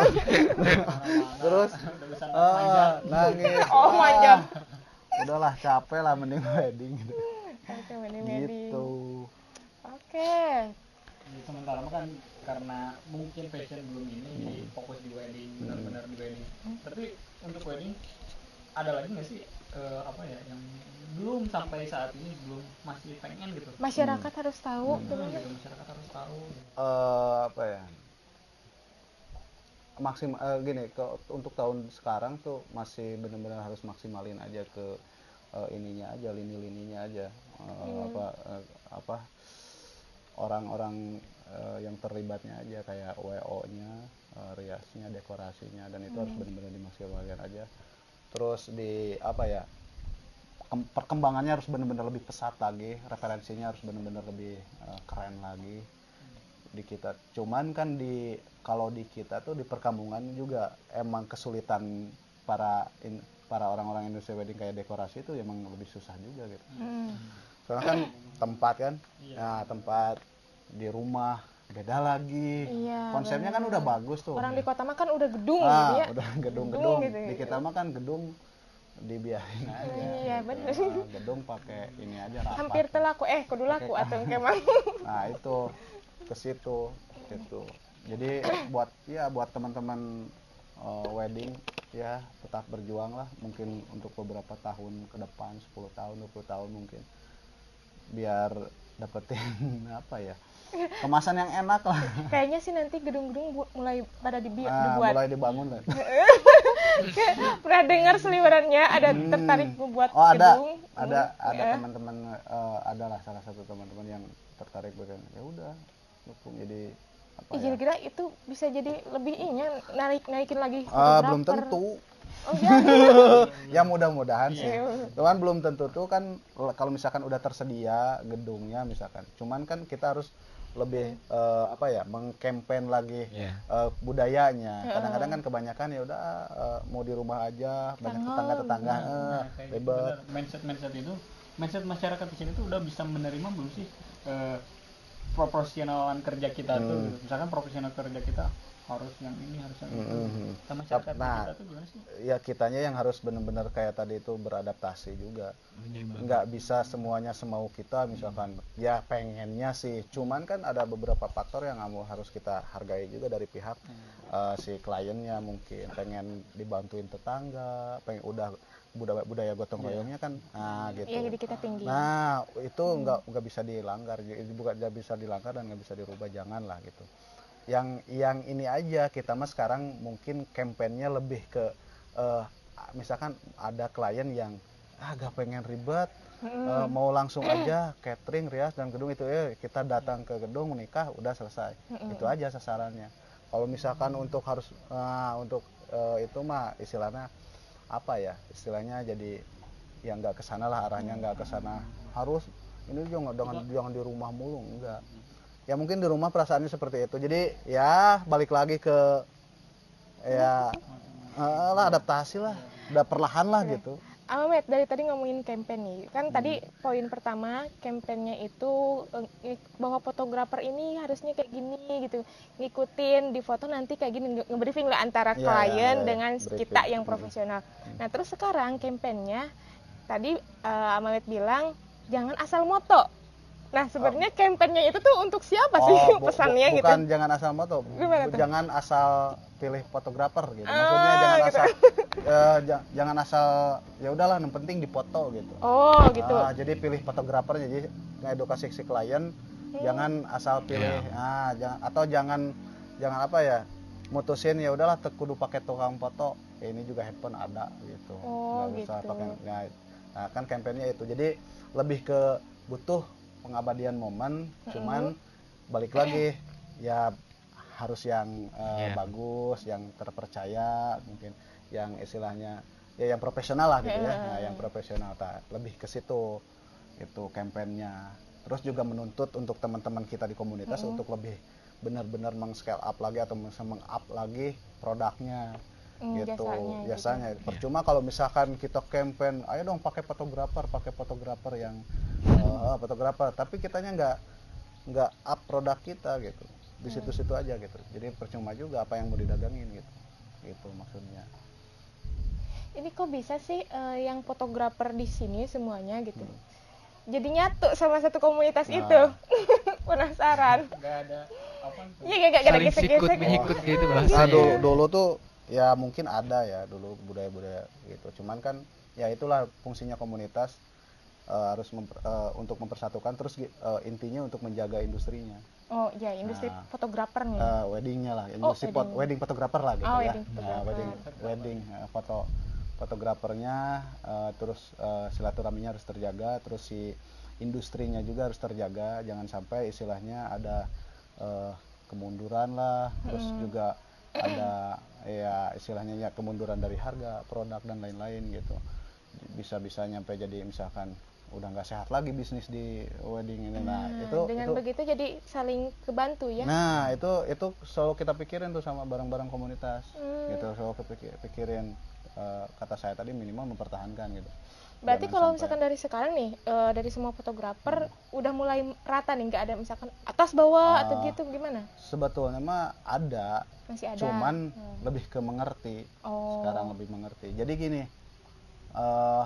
[SPEAKER 2] terus
[SPEAKER 3] udah bisa
[SPEAKER 2] ah, nangis.
[SPEAKER 1] Oh, manja.
[SPEAKER 2] Udahlah capek lah mending wedding gitu,
[SPEAKER 1] Oke, wedding, wedding.
[SPEAKER 2] gitu.
[SPEAKER 1] Oke.
[SPEAKER 3] Jadi sementara kan karena mungkin passion belum ini jadi fokus di wedding benar-benar di wedding tapi untuk wedding ada lagi nggak sih eh, apa ya yang belum sampai saat ini belum masih pengen gitu
[SPEAKER 1] Masyarakat harus tahu.
[SPEAKER 3] Hmm, gitu masyarakat harus tahu
[SPEAKER 2] Eh, apa ya maksim eh, gini ke, untuk tahun sekarang tuh masih benar-benar harus maksimalin aja ke eh, ininya aja lini-lininya aja. Eh, apa eh, apa orang-orang eh, yang terlibatnya aja kayak WO-nya eh, riasnya dekorasinya dan itu harus benar-benar dimaksimalkan aja. Terus di apa ya kem- perkembangannya harus benar-benar lebih pesat lagi referensinya harus benar-benar lebih eh, keren lagi di kita cuman kan di kalau di kita tuh di perkampungan juga emang kesulitan para in- para orang-orang industri wedding kayak dekorasi itu emang lebih susah juga gitu
[SPEAKER 1] Hmm.
[SPEAKER 2] soalnya kan tempat kan nah tempat di rumah beda lagi
[SPEAKER 1] Iya,
[SPEAKER 2] konsepnya kan udah bagus tuh
[SPEAKER 1] Orang di kota mah kan udah gedung
[SPEAKER 2] ah,
[SPEAKER 1] gitu ya.
[SPEAKER 2] udah gedung-gedung
[SPEAKER 1] gitu ya.
[SPEAKER 2] di kita mah kan gedung dibiarin aja
[SPEAKER 1] Iya, bener.
[SPEAKER 2] Nah, gedung pakai ini aja rapat
[SPEAKER 1] Hampir telaku eh kudu laku atau kemang.
[SPEAKER 2] nah itu ke situ gitu jadi buat ya buat teman-teman eh, wedding ya tetap berjuang lah mungkin untuk beberapa tahun ke depan 10 tahun 20 tahun mungkin biar dapetin apa ya kemasan yang enak lah
[SPEAKER 1] Kayaknya sih nanti gedung-gedung mulai pada dibi-
[SPEAKER 2] Ah,
[SPEAKER 1] dibuat.
[SPEAKER 2] mulai dibangun lah
[SPEAKER 1] Pernah dengar seliwerannya ada tertarik membuat
[SPEAKER 2] oh ada
[SPEAKER 1] gedung.
[SPEAKER 2] ada
[SPEAKER 1] Hmm,
[SPEAKER 2] ada
[SPEAKER 1] ya.
[SPEAKER 2] teman-teman eh, ada lah salah satu teman-teman yang tertarik bikin ya udah dukung jadi apa ya?
[SPEAKER 1] kira-kira itu bisa jadi lebih ini narik naikin lagi
[SPEAKER 2] Ah, belum tentu.
[SPEAKER 1] Oh iya.
[SPEAKER 2] ya mudah-mudahan sih.
[SPEAKER 1] Iya.
[SPEAKER 2] cuman belum tentu tuh kan kalau misalkan udah tersedia gedungnya misalkan. Cuman kan kita harus lebih eh, apa ya mengkampen lagi
[SPEAKER 5] Iya.
[SPEAKER 2] eh, budayanya. Kadang-kadang kan kebanyakan ya udah eh, mau di rumah aja banyak tetangga. tetangga eh,
[SPEAKER 3] Nah, gitu,
[SPEAKER 2] ribet.
[SPEAKER 3] Bener. mindset mindset itu mindset masyarakat di sini tuh udah bisa menerima belum sih eh, proporsionalan kerja kita tuh
[SPEAKER 2] Hmm.
[SPEAKER 3] gitu. misalkan profesional kerja kita harus yang ini harus yang itu
[SPEAKER 2] Mhm.
[SPEAKER 3] sama masyarakat di
[SPEAKER 2] Nah.
[SPEAKER 3] kita tuh gimana sih
[SPEAKER 2] ya kitanya yang harus benar-benar kayak tadi itu beradaptasi juga nggak bisa semuanya semau kita misalkan ya pengennya sih cuman kan ada beberapa faktor yang kamu harus kita hargai juga dari pihak eh, si kliennya mungkin pengen dibantuin tetangga pengen udah budaya budaya gotong royongnya kan nah gitu.
[SPEAKER 1] Iya, jadi kita tinggi.
[SPEAKER 2] nah itu nggak nggak bisa dilanggar jadi bukan nggak bisa dilanggar dan nggak bisa dirubah jangan lah gitu. Yang yang ini aja kita mah sekarang mungkin kampanyenya lebih ke eh, misalkan ada klien yang ah gak pengen ribet eh, mau langsung aja catering rias dan gedung itu ya kita datang ke gedung menikah udah selesai. Itu aja sasarannya. Kalau misalkan untuk harus ah, untuk eh, itu mah istilahnya apa ya istilahnya jadi yang nggak ke sana lah arahnya nggak ke sana. Harus ini jangan jangan jangan di rumah mulu enggak ya mungkin di rumah perasaannya seperti itu. Jadi ya balik lagi ke ya eh, lah adaptasi lah. Udah perlahan lah gitu
[SPEAKER 1] Ahmed dari tadi ngomongin campaign nih. Kan tadi poin pertama campaignnya itu eh, bahwa fotografer ini harusnya kayak gini gitu. Ngikutin di foto nanti kayak gini nge- nge-briefing lah antara
[SPEAKER 2] Ya,
[SPEAKER 1] klien
[SPEAKER 2] ya, ya,
[SPEAKER 1] dengan
[SPEAKER 2] briefing.
[SPEAKER 1] kita yang
[SPEAKER 2] Hmm.
[SPEAKER 1] profesional. Nah terus sekarang campaignnya tadi eh, Ahmed bilang jangan asal moto nah sebenarnya campaignnya itu tuh untuk siapa sih
[SPEAKER 2] Oh, bu-
[SPEAKER 1] pesannya
[SPEAKER 2] bu-
[SPEAKER 1] gitu?
[SPEAKER 2] bukan jangan asal moto
[SPEAKER 1] Gimana tuh?
[SPEAKER 2] jangan asal pilih fotografer gitu.
[SPEAKER 1] Ah,
[SPEAKER 2] maksudnya jangan
[SPEAKER 1] gitu.
[SPEAKER 2] asal eh, ja- jangan asal ya udahlah yang penting dipoto gitu.
[SPEAKER 1] Oh gitu.
[SPEAKER 2] Ah, jadi pilih fotografernya. Jadi ngedukasi si klien
[SPEAKER 1] Hmm.
[SPEAKER 2] jangan asal pilih ah jangan atau jangan jangan apa ya mutusin ya udahlah kudu pakai tukang foto. Ya ini juga handphone ada gitu.
[SPEAKER 1] Oh,
[SPEAKER 2] Nggak usah
[SPEAKER 1] gitu.
[SPEAKER 2] pakai nah, nah, kan kampanyenya itu. Jadi lebih ke butuh pengabadian momen cuman balik lagi ya harus yang eh,
[SPEAKER 5] Iya.
[SPEAKER 2] bagus yang terpercaya mungkin yang istilahnya ya yang profesional lah gitu ya. Nah, yang profesional tak lebih ke situ itu kampanyenya terus juga menuntut untuk teman-teman kita di komunitas untuk lebih benar-benar meng-scale up lagi atau meng-up lagi produknya.
[SPEAKER 1] Hmm,
[SPEAKER 2] gitu
[SPEAKER 1] jasanya gitu.
[SPEAKER 2] biasanya percuma kalau misalkan kita campaign ayo dong pakai fotografer pakai fotografer yang eh, fotografer. Tapi kitanya nggak nggak up produk kita gitu. Di
[SPEAKER 1] Hmm.
[SPEAKER 2] situ-situ aja gitu. Jadi percuma juga apa yang mau didagangin gitu. Gitu maksudnya.
[SPEAKER 1] Ini kok bisa sih eh, yang fotografer di sini semuanya gitu?
[SPEAKER 2] Hmm.
[SPEAKER 1] jadi nyatu sama satu komunitas
[SPEAKER 2] Nah.
[SPEAKER 1] itu. Penasaran.
[SPEAKER 3] Nggak ada apa
[SPEAKER 1] iya gak, gak, gak ada gesek-gesek.
[SPEAKER 5] menyikut gitu
[SPEAKER 2] Nah,
[SPEAKER 5] bahasanya
[SPEAKER 2] dulu, dulu tuh ya mungkin ada ya dulu budaya-budaya gitu. Cuman kan ya itulah fungsinya komunitas eh, harus memper- eh, untuk mempersatukan terus eh, intinya untuk menjaga industrinya.
[SPEAKER 1] oh iya industri
[SPEAKER 2] Nah.
[SPEAKER 1] fotografer nih
[SPEAKER 2] Eh, weddingnya lah, industri pot-
[SPEAKER 1] wedding.
[SPEAKER 2] wedding fotografer lah gitu
[SPEAKER 1] Oh,
[SPEAKER 2] ya.
[SPEAKER 1] wedding
[SPEAKER 2] Nah, wedding wedding eh, foto fotografernya eh, terus eh, silaturahminya harus terjaga, terus si industrinya juga harus terjaga, jangan sampai istilahnya ada eh, kemunduran lah, terus juga ada ya istilahnya ya kemunduran dari harga produk dan lain-lain gitu. Bisa-bisa nyampe jadi misalkan udah nggak sehat lagi bisnis di wedding ini. Nah,
[SPEAKER 1] Nah,
[SPEAKER 2] itu
[SPEAKER 1] dengan
[SPEAKER 2] itu
[SPEAKER 1] begitu jadi saling kebantu ya
[SPEAKER 2] Nah, itu itu selalu kita pikirin tuh sama barang-barang komunitas.
[SPEAKER 1] Hmm.
[SPEAKER 2] Gitu, selalu kepikir, pikirin eh, kata saya tadi minimal mempertahankan gitu.
[SPEAKER 1] berarti
[SPEAKER 2] Jangan
[SPEAKER 1] kalau
[SPEAKER 2] sampai-
[SPEAKER 1] misalkan dari sekarang nih eh, dari semua fotografer udah mulai rata nih nggak ada misalkan atas bawah atau
[SPEAKER 2] Ah.
[SPEAKER 1] gitu gimana
[SPEAKER 2] sebetulnya mah ada,
[SPEAKER 1] masih ada
[SPEAKER 2] cuman
[SPEAKER 1] Hmm.
[SPEAKER 2] lebih ke mengerti.
[SPEAKER 1] oh
[SPEAKER 2] Sekarang lebih mengerti. Jadi gini. eh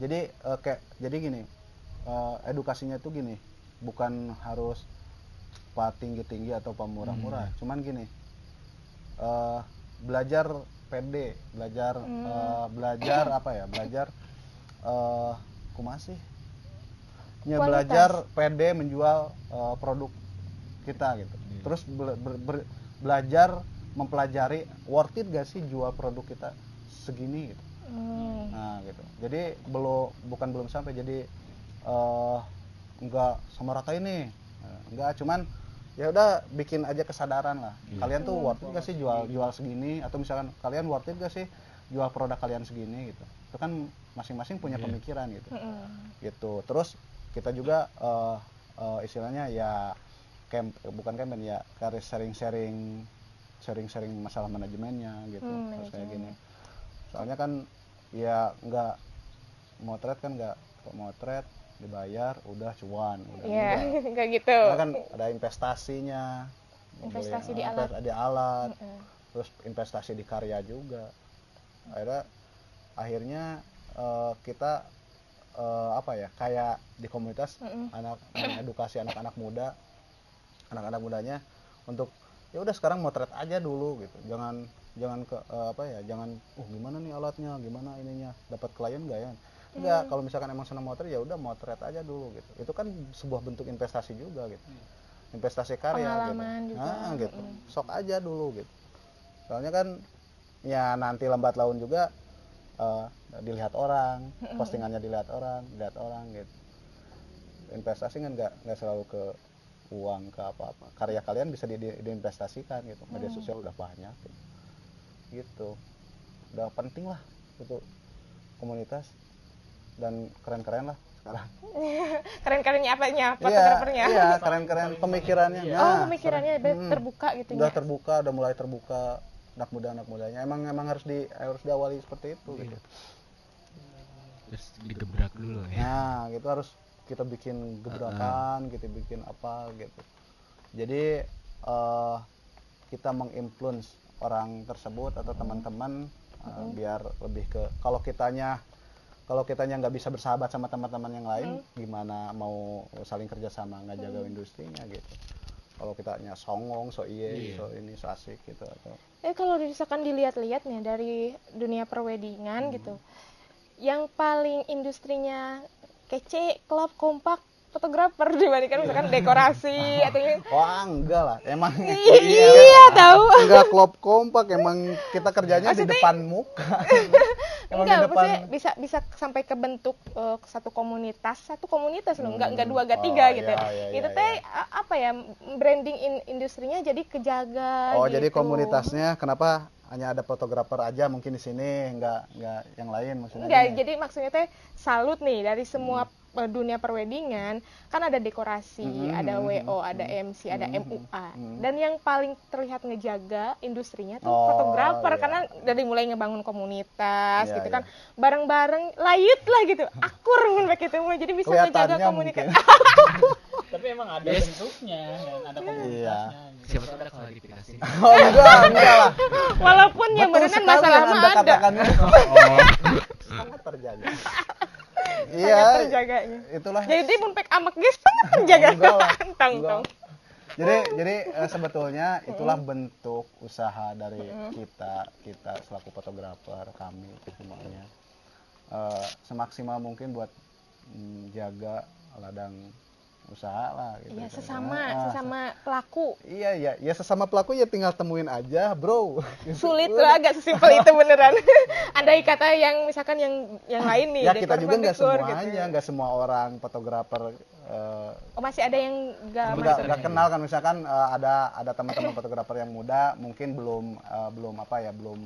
[SPEAKER 2] jadi eh, kayak jadi gini. eh, edukasinya tuh gini, bukan harus pak tinggi-tinggi atau pak murah-murah. Cuman gini. eh belajar PD, belajar eh, belajar apa ya? Belajar eh kumasih. Ya,
[SPEAKER 1] Kualitas.
[SPEAKER 2] belajar PD menjual eh, produk kita gitu. Terus bela- ber- ber- belajar mempelajari worth it gak sih jual produk kita segini gitu.
[SPEAKER 1] Hmm.
[SPEAKER 2] Nah, gitu. Jadi belum bukan belum sampai jadi eh enggak sama rata ini. Enggak, cuman ya udah bikin aja kesadaran lah. Kalian tuh worth it gak sih jual jual segini atau misalkan kalian worth it gak sih jual produk kalian segini gitu. Itu kan masing-masing punya pemikiran gitu.
[SPEAKER 1] Mm-mm.
[SPEAKER 2] Gitu. Terus kita juga eh eh, istilahnya ya camp bukan campaign ya kayak sharing-sharing sharing-sharing masalah manajemennya gitu.
[SPEAKER 1] Hmm,
[SPEAKER 2] Terus kayak gini soalnya kan ya nggak motret kan nggak motret dibayar udah cuan udah
[SPEAKER 1] Iya,
[SPEAKER 2] enggak.
[SPEAKER 1] gitu.
[SPEAKER 2] Karena kan ada investasinya
[SPEAKER 1] Investasi di alat.
[SPEAKER 2] di alat
[SPEAKER 1] Mm-mm.
[SPEAKER 2] terus investasi di karya juga akhirnya akhirnya eh, kita eh, apa ya kayak di komunitas
[SPEAKER 1] Mm-mm.
[SPEAKER 2] anak edukasi anak-anak muda anak-anak mudanya untuk ya udah sekarang motret aja dulu gitu jangan jangan ke eh, apa ya jangan uh gimana nih alatnya? Gimana ininya? Dapat klien nggak ya? Enggak kalau misalkan emang senang motor ya udah motret aja dulu gitu. Itu kan sebuah bentuk investasi juga gitu. Investasi karya
[SPEAKER 1] Pengalaman
[SPEAKER 2] gitu
[SPEAKER 1] juga,
[SPEAKER 2] Nah, gitu. Sok aja dulu gitu. Soalnya kan ya nanti lambat laun juga eh, dilihat orang postingannya dilihat orang dilihat orang gitu. Investasi kan nggak nggak selalu ke uang ke apa-apa. Karya kalian bisa di, di- diinvestasikan gitu. Media sosial udah banyak gitu. Gitu. Udah penting lah untuk komunitas. Dan keren-keren lah sekarang.
[SPEAKER 1] Keren-kerennya apanya?
[SPEAKER 2] iya
[SPEAKER 1] Fotografernya.
[SPEAKER 2] iya keren-keren pemikirannya.
[SPEAKER 1] Oh,
[SPEAKER 2] Nah,
[SPEAKER 1] pemikirannya be-
[SPEAKER 2] Hmm.
[SPEAKER 1] terbuka gitu
[SPEAKER 2] udah
[SPEAKER 1] ya.
[SPEAKER 2] terbuka udah mulai terbuka anak muda anak mudanya. Emang emang harus di harus diawali seperti itu gitu.
[SPEAKER 5] Terus digebrak dulu ya.
[SPEAKER 2] Nah gitu. Harus kita bikin gebrakan gitu bikin apa gitu. Jadi eh, kita menginfluence orang tersebut atau teman-teman eh, biar lebih ke kalau kitanya kalau kitanya nggak bisa bersahabat sama teman-teman yang lain gimana mau saling kerjasama nggak jaga industrinya gitu. Kalau kitanya songong so iye
[SPEAKER 5] Iya.
[SPEAKER 2] so ini so asik gitu atau
[SPEAKER 1] Eh kalau misalkan dilihat-lihat nih dari dunia perweddingan gitu, yang paling industrinya kece, klub, kompak, fotografer dibandingkan misalkan dekorasi atau yang
[SPEAKER 2] wah enggak lah emang
[SPEAKER 1] iya tahu
[SPEAKER 2] enggak klop kompak emang kita kerjanya di
[SPEAKER 1] Maksudnya-
[SPEAKER 2] depan muka emang di
[SPEAKER 1] enggak
[SPEAKER 2] depan
[SPEAKER 1] maksudnya bisa bisa sampai ke bentuk eh, satu komunitas satu komunitas loh enggak enggak
[SPEAKER 2] Hmm.
[SPEAKER 1] dua enggak
[SPEAKER 2] Oh,
[SPEAKER 1] tiga gitu
[SPEAKER 2] iya, iya,
[SPEAKER 1] itu
[SPEAKER 2] iya,
[SPEAKER 1] teh
[SPEAKER 2] iya.
[SPEAKER 1] apa ya industrinya in- industrinya jadi kejaga
[SPEAKER 2] oh jadi
[SPEAKER 1] gitu.
[SPEAKER 2] komunitasnya kenapa hanya ada fotografer aja mungkin di sini enggak enggak yang lain maksudnya
[SPEAKER 1] Enggak,
[SPEAKER 2] gini.
[SPEAKER 1] jadi maksudnya teh salut nih dari semua
[SPEAKER 2] Hmm.
[SPEAKER 1] Eh, dunia perweddingan kan ada dekorasi,
[SPEAKER 2] Mm,
[SPEAKER 1] ada
[SPEAKER 2] mm,
[SPEAKER 1] WO, ada MC, ada
[SPEAKER 2] mm,
[SPEAKER 1] MUA.
[SPEAKER 2] mm.
[SPEAKER 1] Dan yang paling terlihat ngejaga industrinya tuh
[SPEAKER 2] Oh,
[SPEAKER 1] fotografer
[SPEAKER 2] iya.
[SPEAKER 1] karena dari mulai ngebangun komunitas
[SPEAKER 2] Iya,
[SPEAKER 1] gitu
[SPEAKER 2] iya.
[SPEAKER 1] kan. Bareng-bareng layut lah gitu. Akur begitu mah. Jadi bisa ngejaga komunikasi.
[SPEAKER 2] mungkin
[SPEAKER 3] tapi emang ada bentuknya dan ada komunitasnya gitu.
[SPEAKER 5] siapa tahu ada klarifikasi
[SPEAKER 2] oh enggak enggak lah
[SPEAKER 1] Walaupun yang berenang
[SPEAKER 2] sekali
[SPEAKER 1] masalah
[SPEAKER 2] yang
[SPEAKER 1] mah
[SPEAKER 2] anda
[SPEAKER 1] ada.
[SPEAKER 5] oh
[SPEAKER 2] sangat terjaga iya
[SPEAKER 1] terjaganya.
[SPEAKER 2] itulah
[SPEAKER 1] Jadi mun pek amek geus sangat terjaga. Tong tong.
[SPEAKER 2] jadi jadi eh, sebetulnya itulah bentuk usaha dari kita kita selaku fotografer kami semuanya Eh, semaksimal mungkin buat mm, jaga ladang usaha lah gitu
[SPEAKER 1] Iya,
[SPEAKER 2] kan.
[SPEAKER 1] sesama
[SPEAKER 2] Ah,
[SPEAKER 1] sesama pelaku.
[SPEAKER 2] iya iya ya sesama pelaku ya tinggal temuin aja bro
[SPEAKER 1] sulit lah agak sesimpel itu beneran andai kata yang misalkan yang yang lain nih
[SPEAKER 2] ya kita juga nggak semuanya
[SPEAKER 1] gitu.
[SPEAKER 2] nggak semua orang fotografer eh,
[SPEAKER 1] oh masih ada yang nggak
[SPEAKER 2] kenal kan misalkan eh, ada ada teman-teman fotografer yang muda mungkin belum eh, belum apa ya belum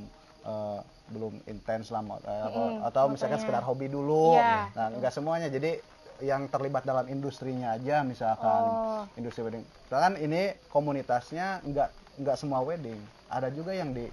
[SPEAKER 2] eh, belum intens lah eh,
[SPEAKER 1] Mm-mm,
[SPEAKER 2] atau misalkan
[SPEAKER 1] fotonya.
[SPEAKER 2] sekedar hobi dulu
[SPEAKER 1] Iya.
[SPEAKER 2] nah nggak semuanya jadi yang terlibat dalam industrinya aja misalkan
[SPEAKER 1] Oh.
[SPEAKER 2] industri wedding. Misalkan ini komunitasnya nggak nggak semua wedding. Ada juga yang di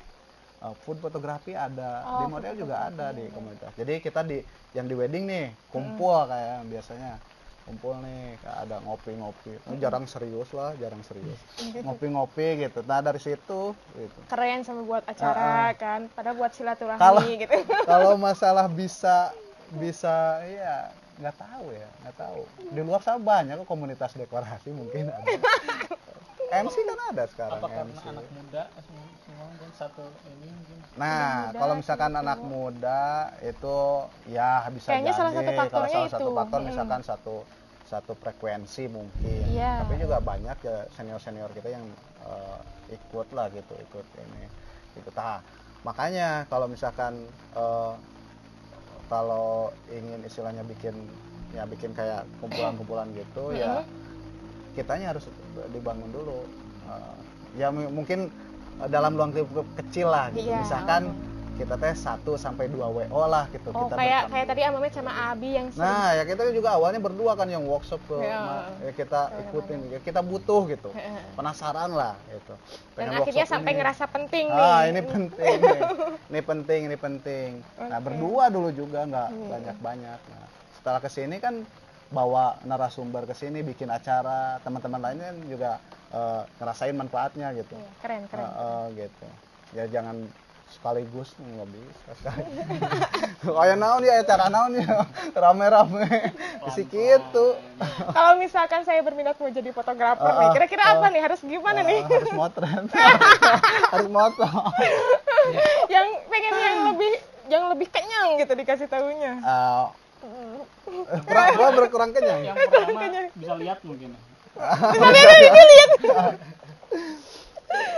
[SPEAKER 2] eh, food fotografi ada
[SPEAKER 1] Oh,
[SPEAKER 2] di model juga ada di komunitas. Jadi kita di yang di wedding nih kumpul kayak biasanya. Kumpul nih kayak ada ngopi-ngopi. Ini jarang serius lah jarang serius. Ngopi-ngopi gitu. Nah dari situ gitu.
[SPEAKER 1] Keren sama buat acara
[SPEAKER 2] Ah,
[SPEAKER 1] kan. Pada buat silaturahmi gitu.
[SPEAKER 2] kalau masalah bisa bisa ya nggak tahu ya nggak tahu di luar sana banyak kok komunitas dekorasi mungkin ada MC kan ada sekarang
[SPEAKER 3] apa karena
[SPEAKER 2] MC
[SPEAKER 3] anak muda semua semua mungkin satu ini mungkin
[SPEAKER 2] Nah,
[SPEAKER 1] muda,
[SPEAKER 2] kalau misalkan
[SPEAKER 1] satu.
[SPEAKER 2] anak muda itu ya bisa
[SPEAKER 1] Kayaknya
[SPEAKER 2] jadi.
[SPEAKER 1] salah satu
[SPEAKER 2] Kalau
[SPEAKER 1] faktornya
[SPEAKER 2] salah satu
[SPEAKER 1] itu.
[SPEAKER 2] faktor
[SPEAKER 1] Mm-mm.
[SPEAKER 2] misalkan satu satu frekuensi mungkin.
[SPEAKER 1] Iya.
[SPEAKER 2] Tapi juga banyak ya senior-senior kita yang eh, ikut lah gitu, ikut ini. Gitu. Nah, makanya kalau misalkan eh, kalau ingin istilahnya bikin ya bikin kayak kumpulan-kumpulan gitu ya kitanya harus dibangun dulu. Eh, ya mungkin eh, dalam luang lingkup kecil lah gitu.
[SPEAKER 1] Iya.
[SPEAKER 2] misalkan kita teh satu sampai dua wo lah gitu.
[SPEAKER 1] Oh
[SPEAKER 2] kita
[SPEAKER 1] kayak kayak tadi Amamet sama Abi yang sering
[SPEAKER 2] nah ya kita juga awalnya berdua kan yang workshop ke
[SPEAKER 1] Iya.
[SPEAKER 2] ma- ya kita ikutin ya kita butuh gitu. Penasaran lah gitu.
[SPEAKER 1] Dan akhirnya sampai
[SPEAKER 2] ini.
[SPEAKER 1] ngerasa penting nih.
[SPEAKER 2] ah ini penting nih. ini penting ini penting. Nah
[SPEAKER 1] Oke.
[SPEAKER 2] berdua dulu juga nggak banyak banyak nah, setelah ke sini kan bawa narasumber ke sini bikin acara. Teman-teman lainnya juga eh, ngerasain manfaatnya gitu.
[SPEAKER 1] Iya, keren keren.
[SPEAKER 2] Eh, eh, gitu. Ya jangan sekaligus nggak bisa sekali. Kayak naon ya acara naon ya. Rame-rame. Isi gitu.
[SPEAKER 1] Kalau misalkan saya berminat mau jadi fotografer nih
[SPEAKER 2] Ah,
[SPEAKER 1] kira-kira
[SPEAKER 2] ah,
[SPEAKER 1] apa nih? Harus gimana nih?
[SPEAKER 2] Eh, harus motret. Harus moto
[SPEAKER 1] yang pengen yang lebih yang lebih kenyang gitu dikasih tahunya
[SPEAKER 2] Eh, kurang, kurang berkurang kenyang.
[SPEAKER 3] Yang pertama bisa lihat mungkin.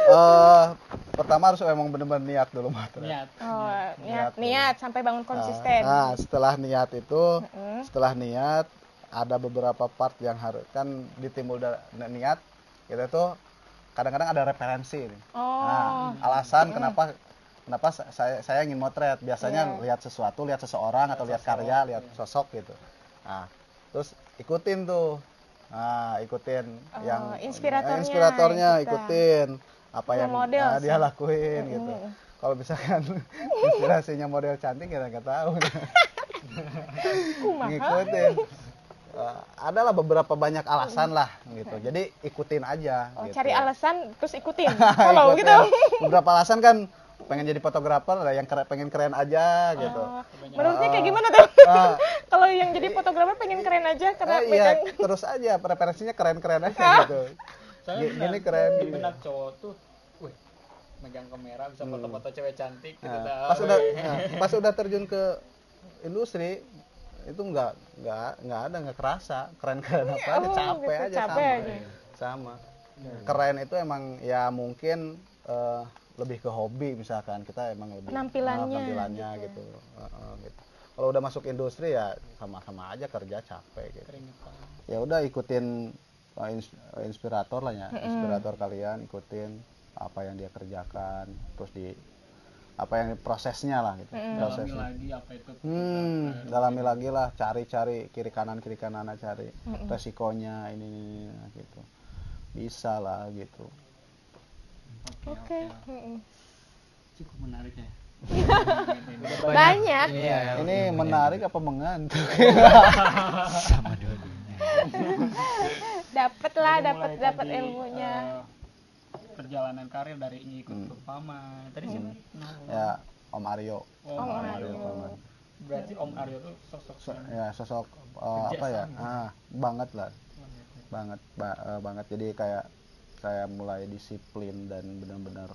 [SPEAKER 2] Eh, pertama harus emang bener-bener niat dulu mah
[SPEAKER 3] niat
[SPEAKER 1] oh niat
[SPEAKER 2] Niat.
[SPEAKER 1] niat sampai bangun konsisten
[SPEAKER 2] Nah, setelah niat itu,
[SPEAKER 1] Mm-mm.
[SPEAKER 2] setelah niat ada beberapa part yang harus kan ditimbul dari niat kita tuh kadang-kadang ada referensi nih.
[SPEAKER 1] oh
[SPEAKER 2] Nah, alasan kenapa kenapa sa- saya saya ingin motret. Biasanya
[SPEAKER 1] Iya.
[SPEAKER 2] lihat sesuatu, lihat seseorang atau lihat karya, lihat sosok gitu. Nah, terus ikutin tuh. Nah, ikutin
[SPEAKER 1] Oh,
[SPEAKER 2] yang
[SPEAKER 1] inspiratornya
[SPEAKER 2] inspiratornya
[SPEAKER 1] kita.
[SPEAKER 2] ikutin apa yang
[SPEAKER 1] model
[SPEAKER 2] nah, dia lakuin gitu. Kalau misalkan inspirasinya model cantik kita nggak tahu. ngikutin. Eh, adalah beberapa banyak alasan lah gitu. Jadi ikutin aja
[SPEAKER 1] oh
[SPEAKER 2] gitu.
[SPEAKER 1] cari alasan terus ikutin. Follow
[SPEAKER 2] Ikutin.
[SPEAKER 1] gitu.
[SPEAKER 2] Beberapa alasan kan pengen jadi fotografer ada yang keren- pengen keren aja gitu.
[SPEAKER 1] Oh, menurutnya kayak gimana tuh?
[SPEAKER 2] Ah.
[SPEAKER 1] kalau yang jadi fotografer pengen keren aja karena
[SPEAKER 2] Eh, iya
[SPEAKER 1] megang.
[SPEAKER 2] terus aja preferensinya keren-keren aja gitu
[SPEAKER 3] Soalnya
[SPEAKER 2] Gi-
[SPEAKER 3] benar,
[SPEAKER 2] gini keren.
[SPEAKER 3] di
[SPEAKER 2] gini.
[SPEAKER 3] benak cowok tuh wih megang kamera bisa foto-foto cewek cantik gitu
[SPEAKER 2] Nah,
[SPEAKER 3] dah.
[SPEAKER 2] pas udah nah, pas udah terjun ke industri itu nggak nggak nggak ada nggak kerasa. Keren keren apa aja
[SPEAKER 1] Oh,
[SPEAKER 2] capek
[SPEAKER 1] gitu,
[SPEAKER 2] aja
[SPEAKER 1] capek
[SPEAKER 2] sama.
[SPEAKER 1] aja.
[SPEAKER 2] sama. Keren itu emang ya mungkin eh, lebih ke hobi misalkan. Kita emang lebih
[SPEAKER 1] Penampilannya,
[SPEAKER 2] ah, penampilannya gitu, Heeh, gitu. kalau udah masuk industri ya sama-sama aja kerja capek gitu. Ya udah ikutin uh, uh, inspirator lah ya. Inspirator kalian ikutin apa yang dia kerjakan terus di apa yang prosesnya lah gitu.
[SPEAKER 3] Dalami
[SPEAKER 2] prosesnya.
[SPEAKER 3] Lagi apa itu
[SPEAKER 2] hmm dalami lagi lah. Cari-cari kiri kanan kiri kanan cari resikonya ini, ini, ini, gitu. Bisa lah gitu.
[SPEAKER 1] Oke Mm-mm.
[SPEAKER 3] cukup menarik ya.
[SPEAKER 1] Banyak.
[SPEAKER 5] Iya,
[SPEAKER 2] ini menarik apa mengantuk?
[SPEAKER 5] Sama dua-duanya.
[SPEAKER 1] Dapet lah dapet
[SPEAKER 3] tadi,
[SPEAKER 1] ilmunya.
[SPEAKER 3] eh, perjalanan karir dari ikut ke Pama tadi sih nah,
[SPEAKER 2] ya Om Aryo.
[SPEAKER 3] Om
[SPEAKER 1] Om
[SPEAKER 3] Aryo.
[SPEAKER 1] Aryo.
[SPEAKER 3] Berarti Om Aryo tuh sosok
[SPEAKER 2] So- ya sosok uh, apa ya? ah banget lah. Banget ba- eh, banget. Jadi kayak saya mulai disiplin dan benar-benar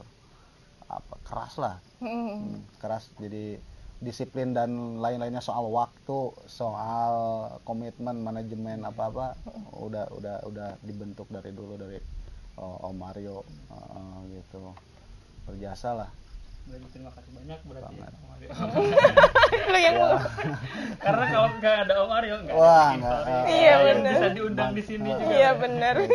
[SPEAKER 2] apa keras lah.
[SPEAKER 1] Mm-mm.
[SPEAKER 2] Hmm, keras. Jadi disiplin dan lain-lainnya soal waktu soal komitmen manajemen apa-apa udah udah udah dibentuk dari dulu dari oh, Om Mario eh, gitu. Berjasa lah.
[SPEAKER 3] Terima kasih banyak berarti ya. Om Aryo.
[SPEAKER 1] lu yang
[SPEAKER 2] ya.
[SPEAKER 3] karena kalau nggak ada Om Aryo nggak
[SPEAKER 2] Wah,
[SPEAKER 3] ada
[SPEAKER 2] nggak-
[SPEAKER 1] Iya, bener.
[SPEAKER 3] bisa diundang di sini juga.
[SPEAKER 1] Iya bener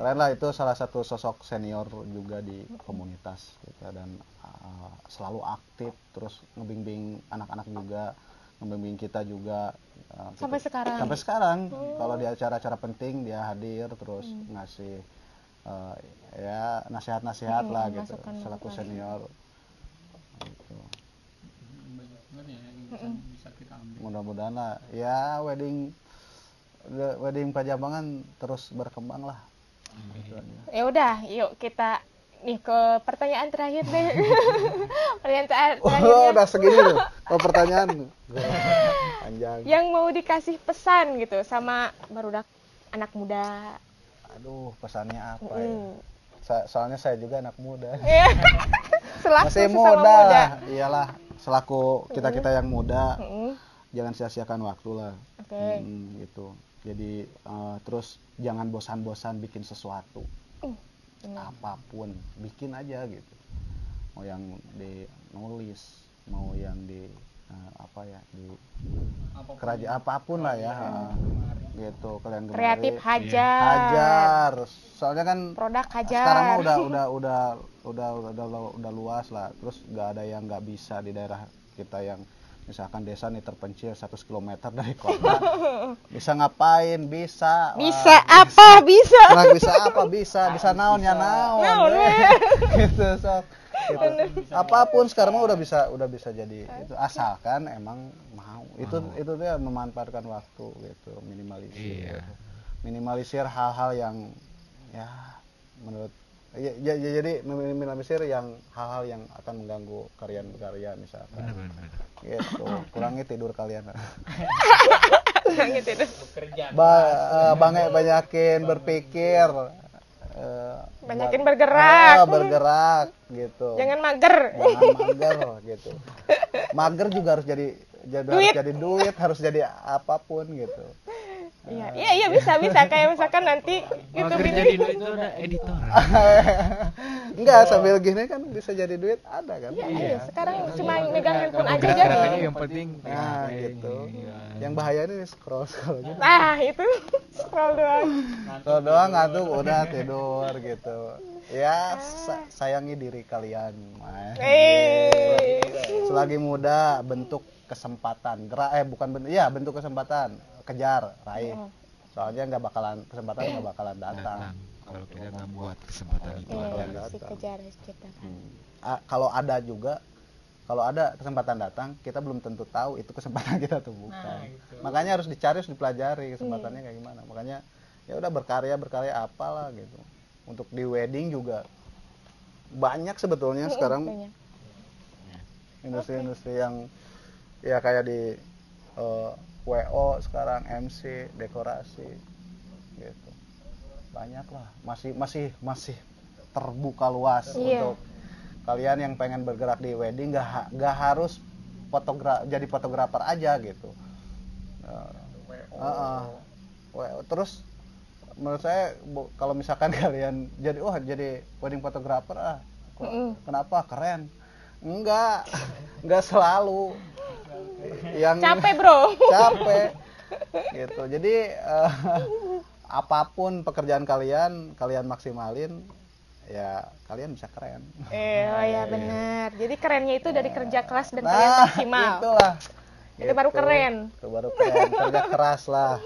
[SPEAKER 2] keren lah itu salah satu sosok senior juga di komunitas gitu dan uh, selalu aktif terus ngebimbing anak-anak juga ngebimbing kita juga uh, gitu.
[SPEAKER 1] Sampai sekarang?
[SPEAKER 2] sampai sekarang kalau di acara-acara penting dia hadir terus
[SPEAKER 1] Hmm.
[SPEAKER 2] ngasih uh, ya nasihat-nasihat lah gitu selaku senior gitu.
[SPEAKER 3] ambil
[SPEAKER 2] mudah-mudahan lah ya wedding wedding Pajabangan terus berkembang lah.
[SPEAKER 1] Ya udah yuk kita nih ke pertanyaan terakhir deh pertanyaan ter-
[SPEAKER 2] Oh, udah segini tuh. Oh, pertanyaan. Panjang.
[SPEAKER 1] yang mau dikasih pesan gitu sama barudak anak muda
[SPEAKER 2] Aduh, pesannya apa ya?
[SPEAKER 1] Mm.
[SPEAKER 2] Sa- soalnya saya juga anak muda.
[SPEAKER 1] Iya. selaku
[SPEAKER 2] Masih muda lah. Iyalah, selaku kita-kita yang muda,
[SPEAKER 1] Mm-mm.
[SPEAKER 2] jangan sia-siakan waktu lah.
[SPEAKER 1] oke
[SPEAKER 2] Hmm, gitu. Jadi eh, terus jangan bosan-bosan bikin sesuatu.
[SPEAKER 1] Uh. Apa
[SPEAKER 2] pun, bikin aja gitu. Mau yang di nulis, mau yang di eh, apa ya, di
[SPEAKER 3] apa pun
[SPEAKER 2] kerajaan apa pun lah ya. Gitu, kalian gemari.
[SPEAKER 1] kreatif hajar
[SPEAKER 2] hajar soalnya kan
[SPEAKER 1] produk hajar
[SPEAKER 2] sekarang mah udah udah udah udah udah udah, udah luas lah terus nggak ada yang nggak bisa di daerah kita yang misalkan desa nih terpencil 100 km dari kota bisa ngapain? Bisa.
[SPEAKER 1] Bisa apa? Bisa.
[SPEAKER 2] Nah, bisa apa? Bisa. Bisa naon ya naon?
[SPEAKER 1] Naon,
[SPEAKER 2] we. gitu sok. Gitu. apa pun sekarang mah udah bisa udah bisa jadi itu asalkan emang mau. Itu itu dia memanfaatkan waktu gitu minimalisir
[SPEAKER 5] Iya.
[SPEAKER 2] minimalisir hal-hal yang ya menurut ya, ya- ya- jadi minimalisir yang hal-hal yang akan mengganggu karya-karya misalkan.
[SPEAKER 5] Benar-benar.
[SPEAKER 2] gitu. Kurangi tidur kalian.
[SPEAKER 1] Deh.
[SPEAKER 3] bekerja.
[SPEAKER 2] Ba eh, banyak banyakin berpikir. Eh,
[SPEAKER 1] Banyakin
[SPEAKER 2] ba-
[SPEAKER 1] bergerak.
[SPEAKER 2] Ah, bergerak gitu.
[SPEAKER 1] Jangan mager.
[SPEAKER 2] jangan mager gitu. Mager juga harus jadi jadi harus jadi duit harus jadi apa pun gitu
[SPEAKER 1] Iya, iya, iya bisa, bisa. Kayak misalkan nanti YouTube
[SPEAKER 5] jadi duit itu ada editor.
[SPEAKER 2] enggak sambil gini kan bisa jadi duit ada kan
[SPEAKER 1] Iya, iya. Sekarang cuma megang handphone aja jadi.
[SPEAKER 5] yang penting.
[SPEAKER 2] nah
[SPEAKER 5] ya,
[SPEAKER 2] gitu
[SPEAKER 5] iya.
[SPEAKER 2] yang bahaya ini scroll scroll gitu
[SPEAKER 1] Nah, itu scroll doang.
[SPEAKER 2] scroll doang ngantuk udah tidur gitu ya sa- sayangi diri kalian.
[SPEAKER 1] Eh.
[SPEAKER 2] Selagi muda bentuk kesempatan gerak eh bukan bentuk ya bentuk kesempatan kejar raih soalnya nggak bakalan kesempatan nggak bakalan datang.
[SPEAKER 5] Kalau kita nggak buat kesempatan itu.
[SPEAKER 1] Iya,
[SPEAKER 2] Iya. Hmm. Ah, kalau ada juga kalau ada kesempatan datang kita belum tentu tahu itu kesempatan kita tuh bukan
[SPEAKER 3] Nah, gitu.
[SPEAKER 2] makanya harus dicari harus dipelajari kesempatannya kayak gimana makanya ya udah berkarya berkarya apalah gitu untuk di wedding juga banyak sebetulnya sekarang
[SPEAKER 1] Banyak.
[SPEAKER 2] Industri-industri yang ya kayak di eh, WO sekarang MC dekorasi gitu banyak lah masih masih masih terbuka luas
[SPEAKER 1] Iya.
[SPEAKER 2] untuk kalian yang pengen bergerak di wedding nggak ha- nggak harus fotogra jadi fotografer aja gitu Eh, Heeh. WO. terus menurut saya bu- kalau misalkan kalian jadi wah jadi wedding photographer ah kok-
[SPEAKER 1] Mm-mm.
[SPEAKER 2] kenapa keren enggak enggak selalu yang
[SPEAKER 1] Capek, Bro.
[SPEAKER 2] capek gitu jadi eh, apa pun pekerjaan kalian kalian maksimalin ya kalian bisa keren
[SPEAKER 1] Eh, oh ya benar. Jadi kerennya itu dari kerja keras dan kalian
[SPEAKER 2] nah
[SPEAKER 1] maksimal.
[SPEAKER 2] itulah
[SPEAKER 1] Itu baru keren.
[SPEAKER 2] itu baru keren kerja keras lah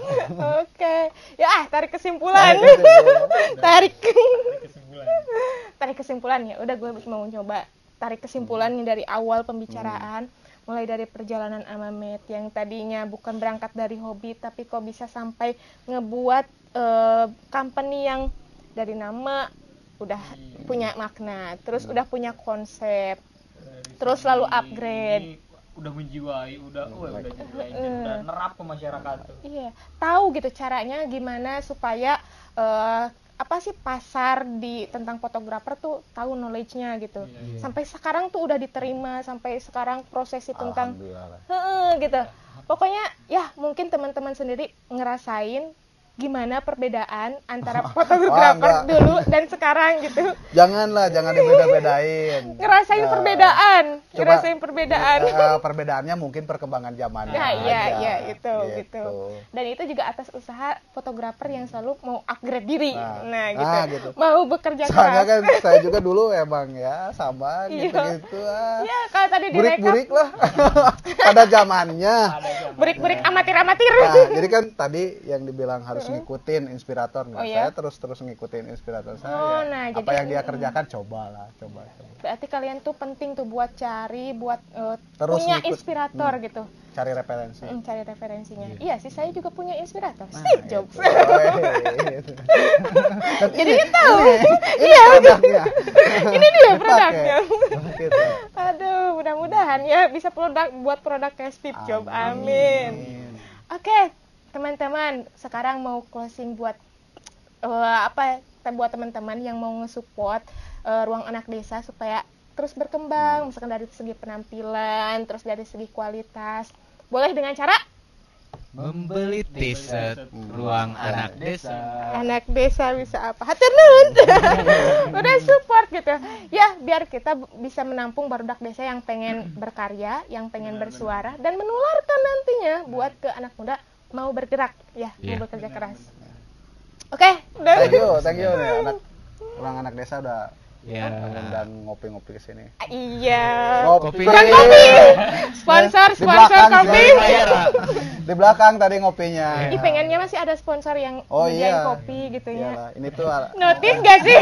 [SPEAKER 1] Oke. Ya, ah, tarik kesimpulan.
[SPEAKER 2] Tarik kesimpulan.
[SPEAKER 1] tarik.
[SPEAKER 3] kesimpulan
[SPEAKER 1] tarik kesimpulan ya. Udah gue mau coba tarik kesimpulan nih dari awal pembicaraan. Mulai dari perjalanan Amamet yang tadinya bukan berangkat dari hobi tapi kok bisa sampai ngebuat eh, company yang dari nama udah punya makna, terus udah punya konsep,
[SPEAKER 3] Dari
[SPEAKER 1] terus
[SPEAKER 3] segi
[SPEAKER 1] lalu upgrade.
[SPEAKER 3] udah menjiwai udah wah, udah jiwain
[SPEAKER 1] Eh.
[SPEAKER 3] udah nerap ke masyarakat tuh
[SPEAKER 1] Iya, tahu gitu caranya gimana supaya eh, apa sih pasar di tentang fotografer tuh tahu knowledge-nya gitu.
[SPEAKER 3] Iya.
[SPEAKER 1] Sampai sekarang tuh udah diterima, sampai sekarang prosesi tentang. Heeh, gitu. Pokoknya ya mungkin teman-teman sendiri ngerasain gimana perbedaan antara fotografer
[SPEAKER 2] enggak.
[SPEAKER 1] dulu dan sekarang gitu.
[SPEAKER 2] janganlah jangan dibeda-bedain
[SPEAKER 1] Ngerasain
[SPEAKER 2] Nah,
[SPEAKER 1] perbedaan,
[SPEAKER 2] coba-
[SPEAKER 1] ngerasain perbedaan.
[SPEAKER 2] Eh, perbedaannya mungkin perkembangan zamannya
[SPEAKER 1] Nah, iya, iya, itu, gitu. Dan itu juga atas usaha fotografer yang selalu mau upgrade diri.
[SPEAKER 2] Nah,
[SPEAKER 1] Nah, gitu.
[SPEAKER 2] nah, gitu.
[SPEAKER 1] Mau bekerja
[SPEAKER 2] Soalnya
[SPEAKER 1] keras.
[SPEAKER 2] kan saya juga dulu emang ya sama
[SPEAKER 1] Iya.
[SPEAKER 2] gitu-gitu ah.
[SPEAKER 1] Ya, kalau tadi direkap
[SPEAKER 2] Burik-burik lah pada zamannya.
[SPEAKER 1] burik-burik amatir-amatir.
[SPEAKER 2] Nah, jadi kan tadi yang dibilang harus ngikutin inspirator. Nah,
[SPEAKER 1] Oh, iya?
[SPEAKER 2] saya terus-terus ngikutin inspirator saya.
[SPEAKER 1] Oh, nah,
[SPEAKER 2] Apa
[SPEAKER 1] jadi-
[SPEAKER 2] yang dia kerjakan cobalah, coba coba.
[SPEAKER 1] Berarti kalian tuh penting tuh buat cari, buat eh,
[SPEAKER 2] Terus
[SPEAKER 1] punya
[SPEAKER 2] ngikut.
[SPEAKER 1] inspirator gitu.
[SPEAKER 2] Cari referensi.
[SPEAKER 1] Mm, cari referensinya. Iya sih, saya juga punya inspirator.
[SPEAKER 2] Nah,
[SPEAKER 1] Steve
[SPEAKER 2] itu.
[SPEAKER 1] Jobs.
[SPEAKER 2] Woi, itu.
[SPEAKER 1] Jadi dia tahu.
[SPEAKER 2] Ini
[SPEAKER 1] Iya.
[SPEAKER 2] produknya.
[SPEAKER 1] Ini dia produknya. Aduh, mudah-mudahan ya bisa produk buat produk kayak Steve Jobs. Amin. Oke, teman-teman, sekarang mau closing buat eh, apa? Buat teman-teman yang mau nge-support eh, ruang anak desa supaya terus berkembang, misalkan dari segi penampilan, terus dari segi kualitas. Boleh dengan cara?
[SPEAKER 5] Membeli t-shirt ruang anak desa.
[SPEAKER 1] anak desa bisa apa? Hatur nuhun. Udah support gitu. Ya biar kita bisa menampung barudak desa yang pengen berkarya yang pengen bersuara dan menularkan nantinya buat ke anak muda mau bergerak ya
[SPEAKER 5] Iya.
[SPEAKER 1] mau bekerja keras oke udah
[SPEAKER 2] Thank you, thank you nih anak orang anak desa udah
[SPEAKER 5] Ya.
[SPEAKER 2] dan ngopi-ngopi ke sini.
[SPEAKER 1] Ah, iya
[SPEAKER 2] Ngopi.
[SPEAKER 1] kurang kopi sponsor
[SPEAKER 2] Di
[SPEAKER 1] sponsor
[SPEAKER 2] belakang
[SPEAKER 1] kopi.
[SPEAKER 2] Di belakang tadi ngopinya.
[SPEAKER 1] Ih, pengennya masih ada sponsor yang
[SPEAKER 2] Oh iya.
[SPEAKER 1] kopi gitu ya
[SPEAKER 2] Iyalah, ini tuh
[SPEAKER 1] notice gak sih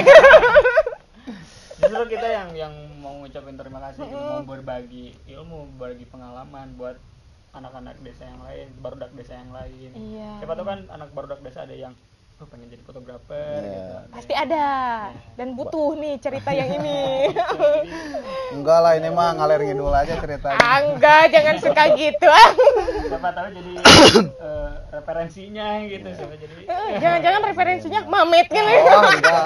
[SPEAKER 3] justru kita yang yang mau ngucapin terima kasih mau berbagi ilmu berbagi pengalaman buat anak-anak desa yang lain barudak desa yang lain
[SPEAKER 1] Iya.
[SPEAKER 3] siapa tahu kan anak barudak desa ada yang oh, pengen jadi fotografer
[SPEAKER 2] Iya.
[SPEAKER 3] gitu
[SPEAKER 1] pasti ada dan butuh nih cerita yang ini
[SPEAKER 2] enggak lah ini mah ngalir ngidul aja ceritanya
[SPEAKER 1] Ah, enggak, jangan suka gitu. ah.
[SPEAKER 3] siapa tahu jadi eh, referensinya gitu siapa jadi
[SPEAKER 1] Eh, Jangan-jangan referensinya mamit kan ya.
[SPEAKER 2] oh enggak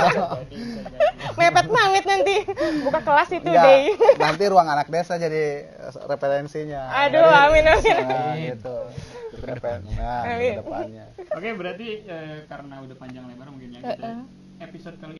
[SPEAKER 1] Mepet mamit nanti. Buka kelas itu
[SPEAKER 2] enggak
[SPEAKER 1] deh.
[SPEAKER 2] nanti ruang anak desa jadi referensinya
[SPEAKER 1] Aduh, amin amin.
[SPEAKER 2] nah gitu Nah depannya.
[SPEAKER 3] Oke, berarti eh, karena udah panjang lebar mungkin ya kita episode kali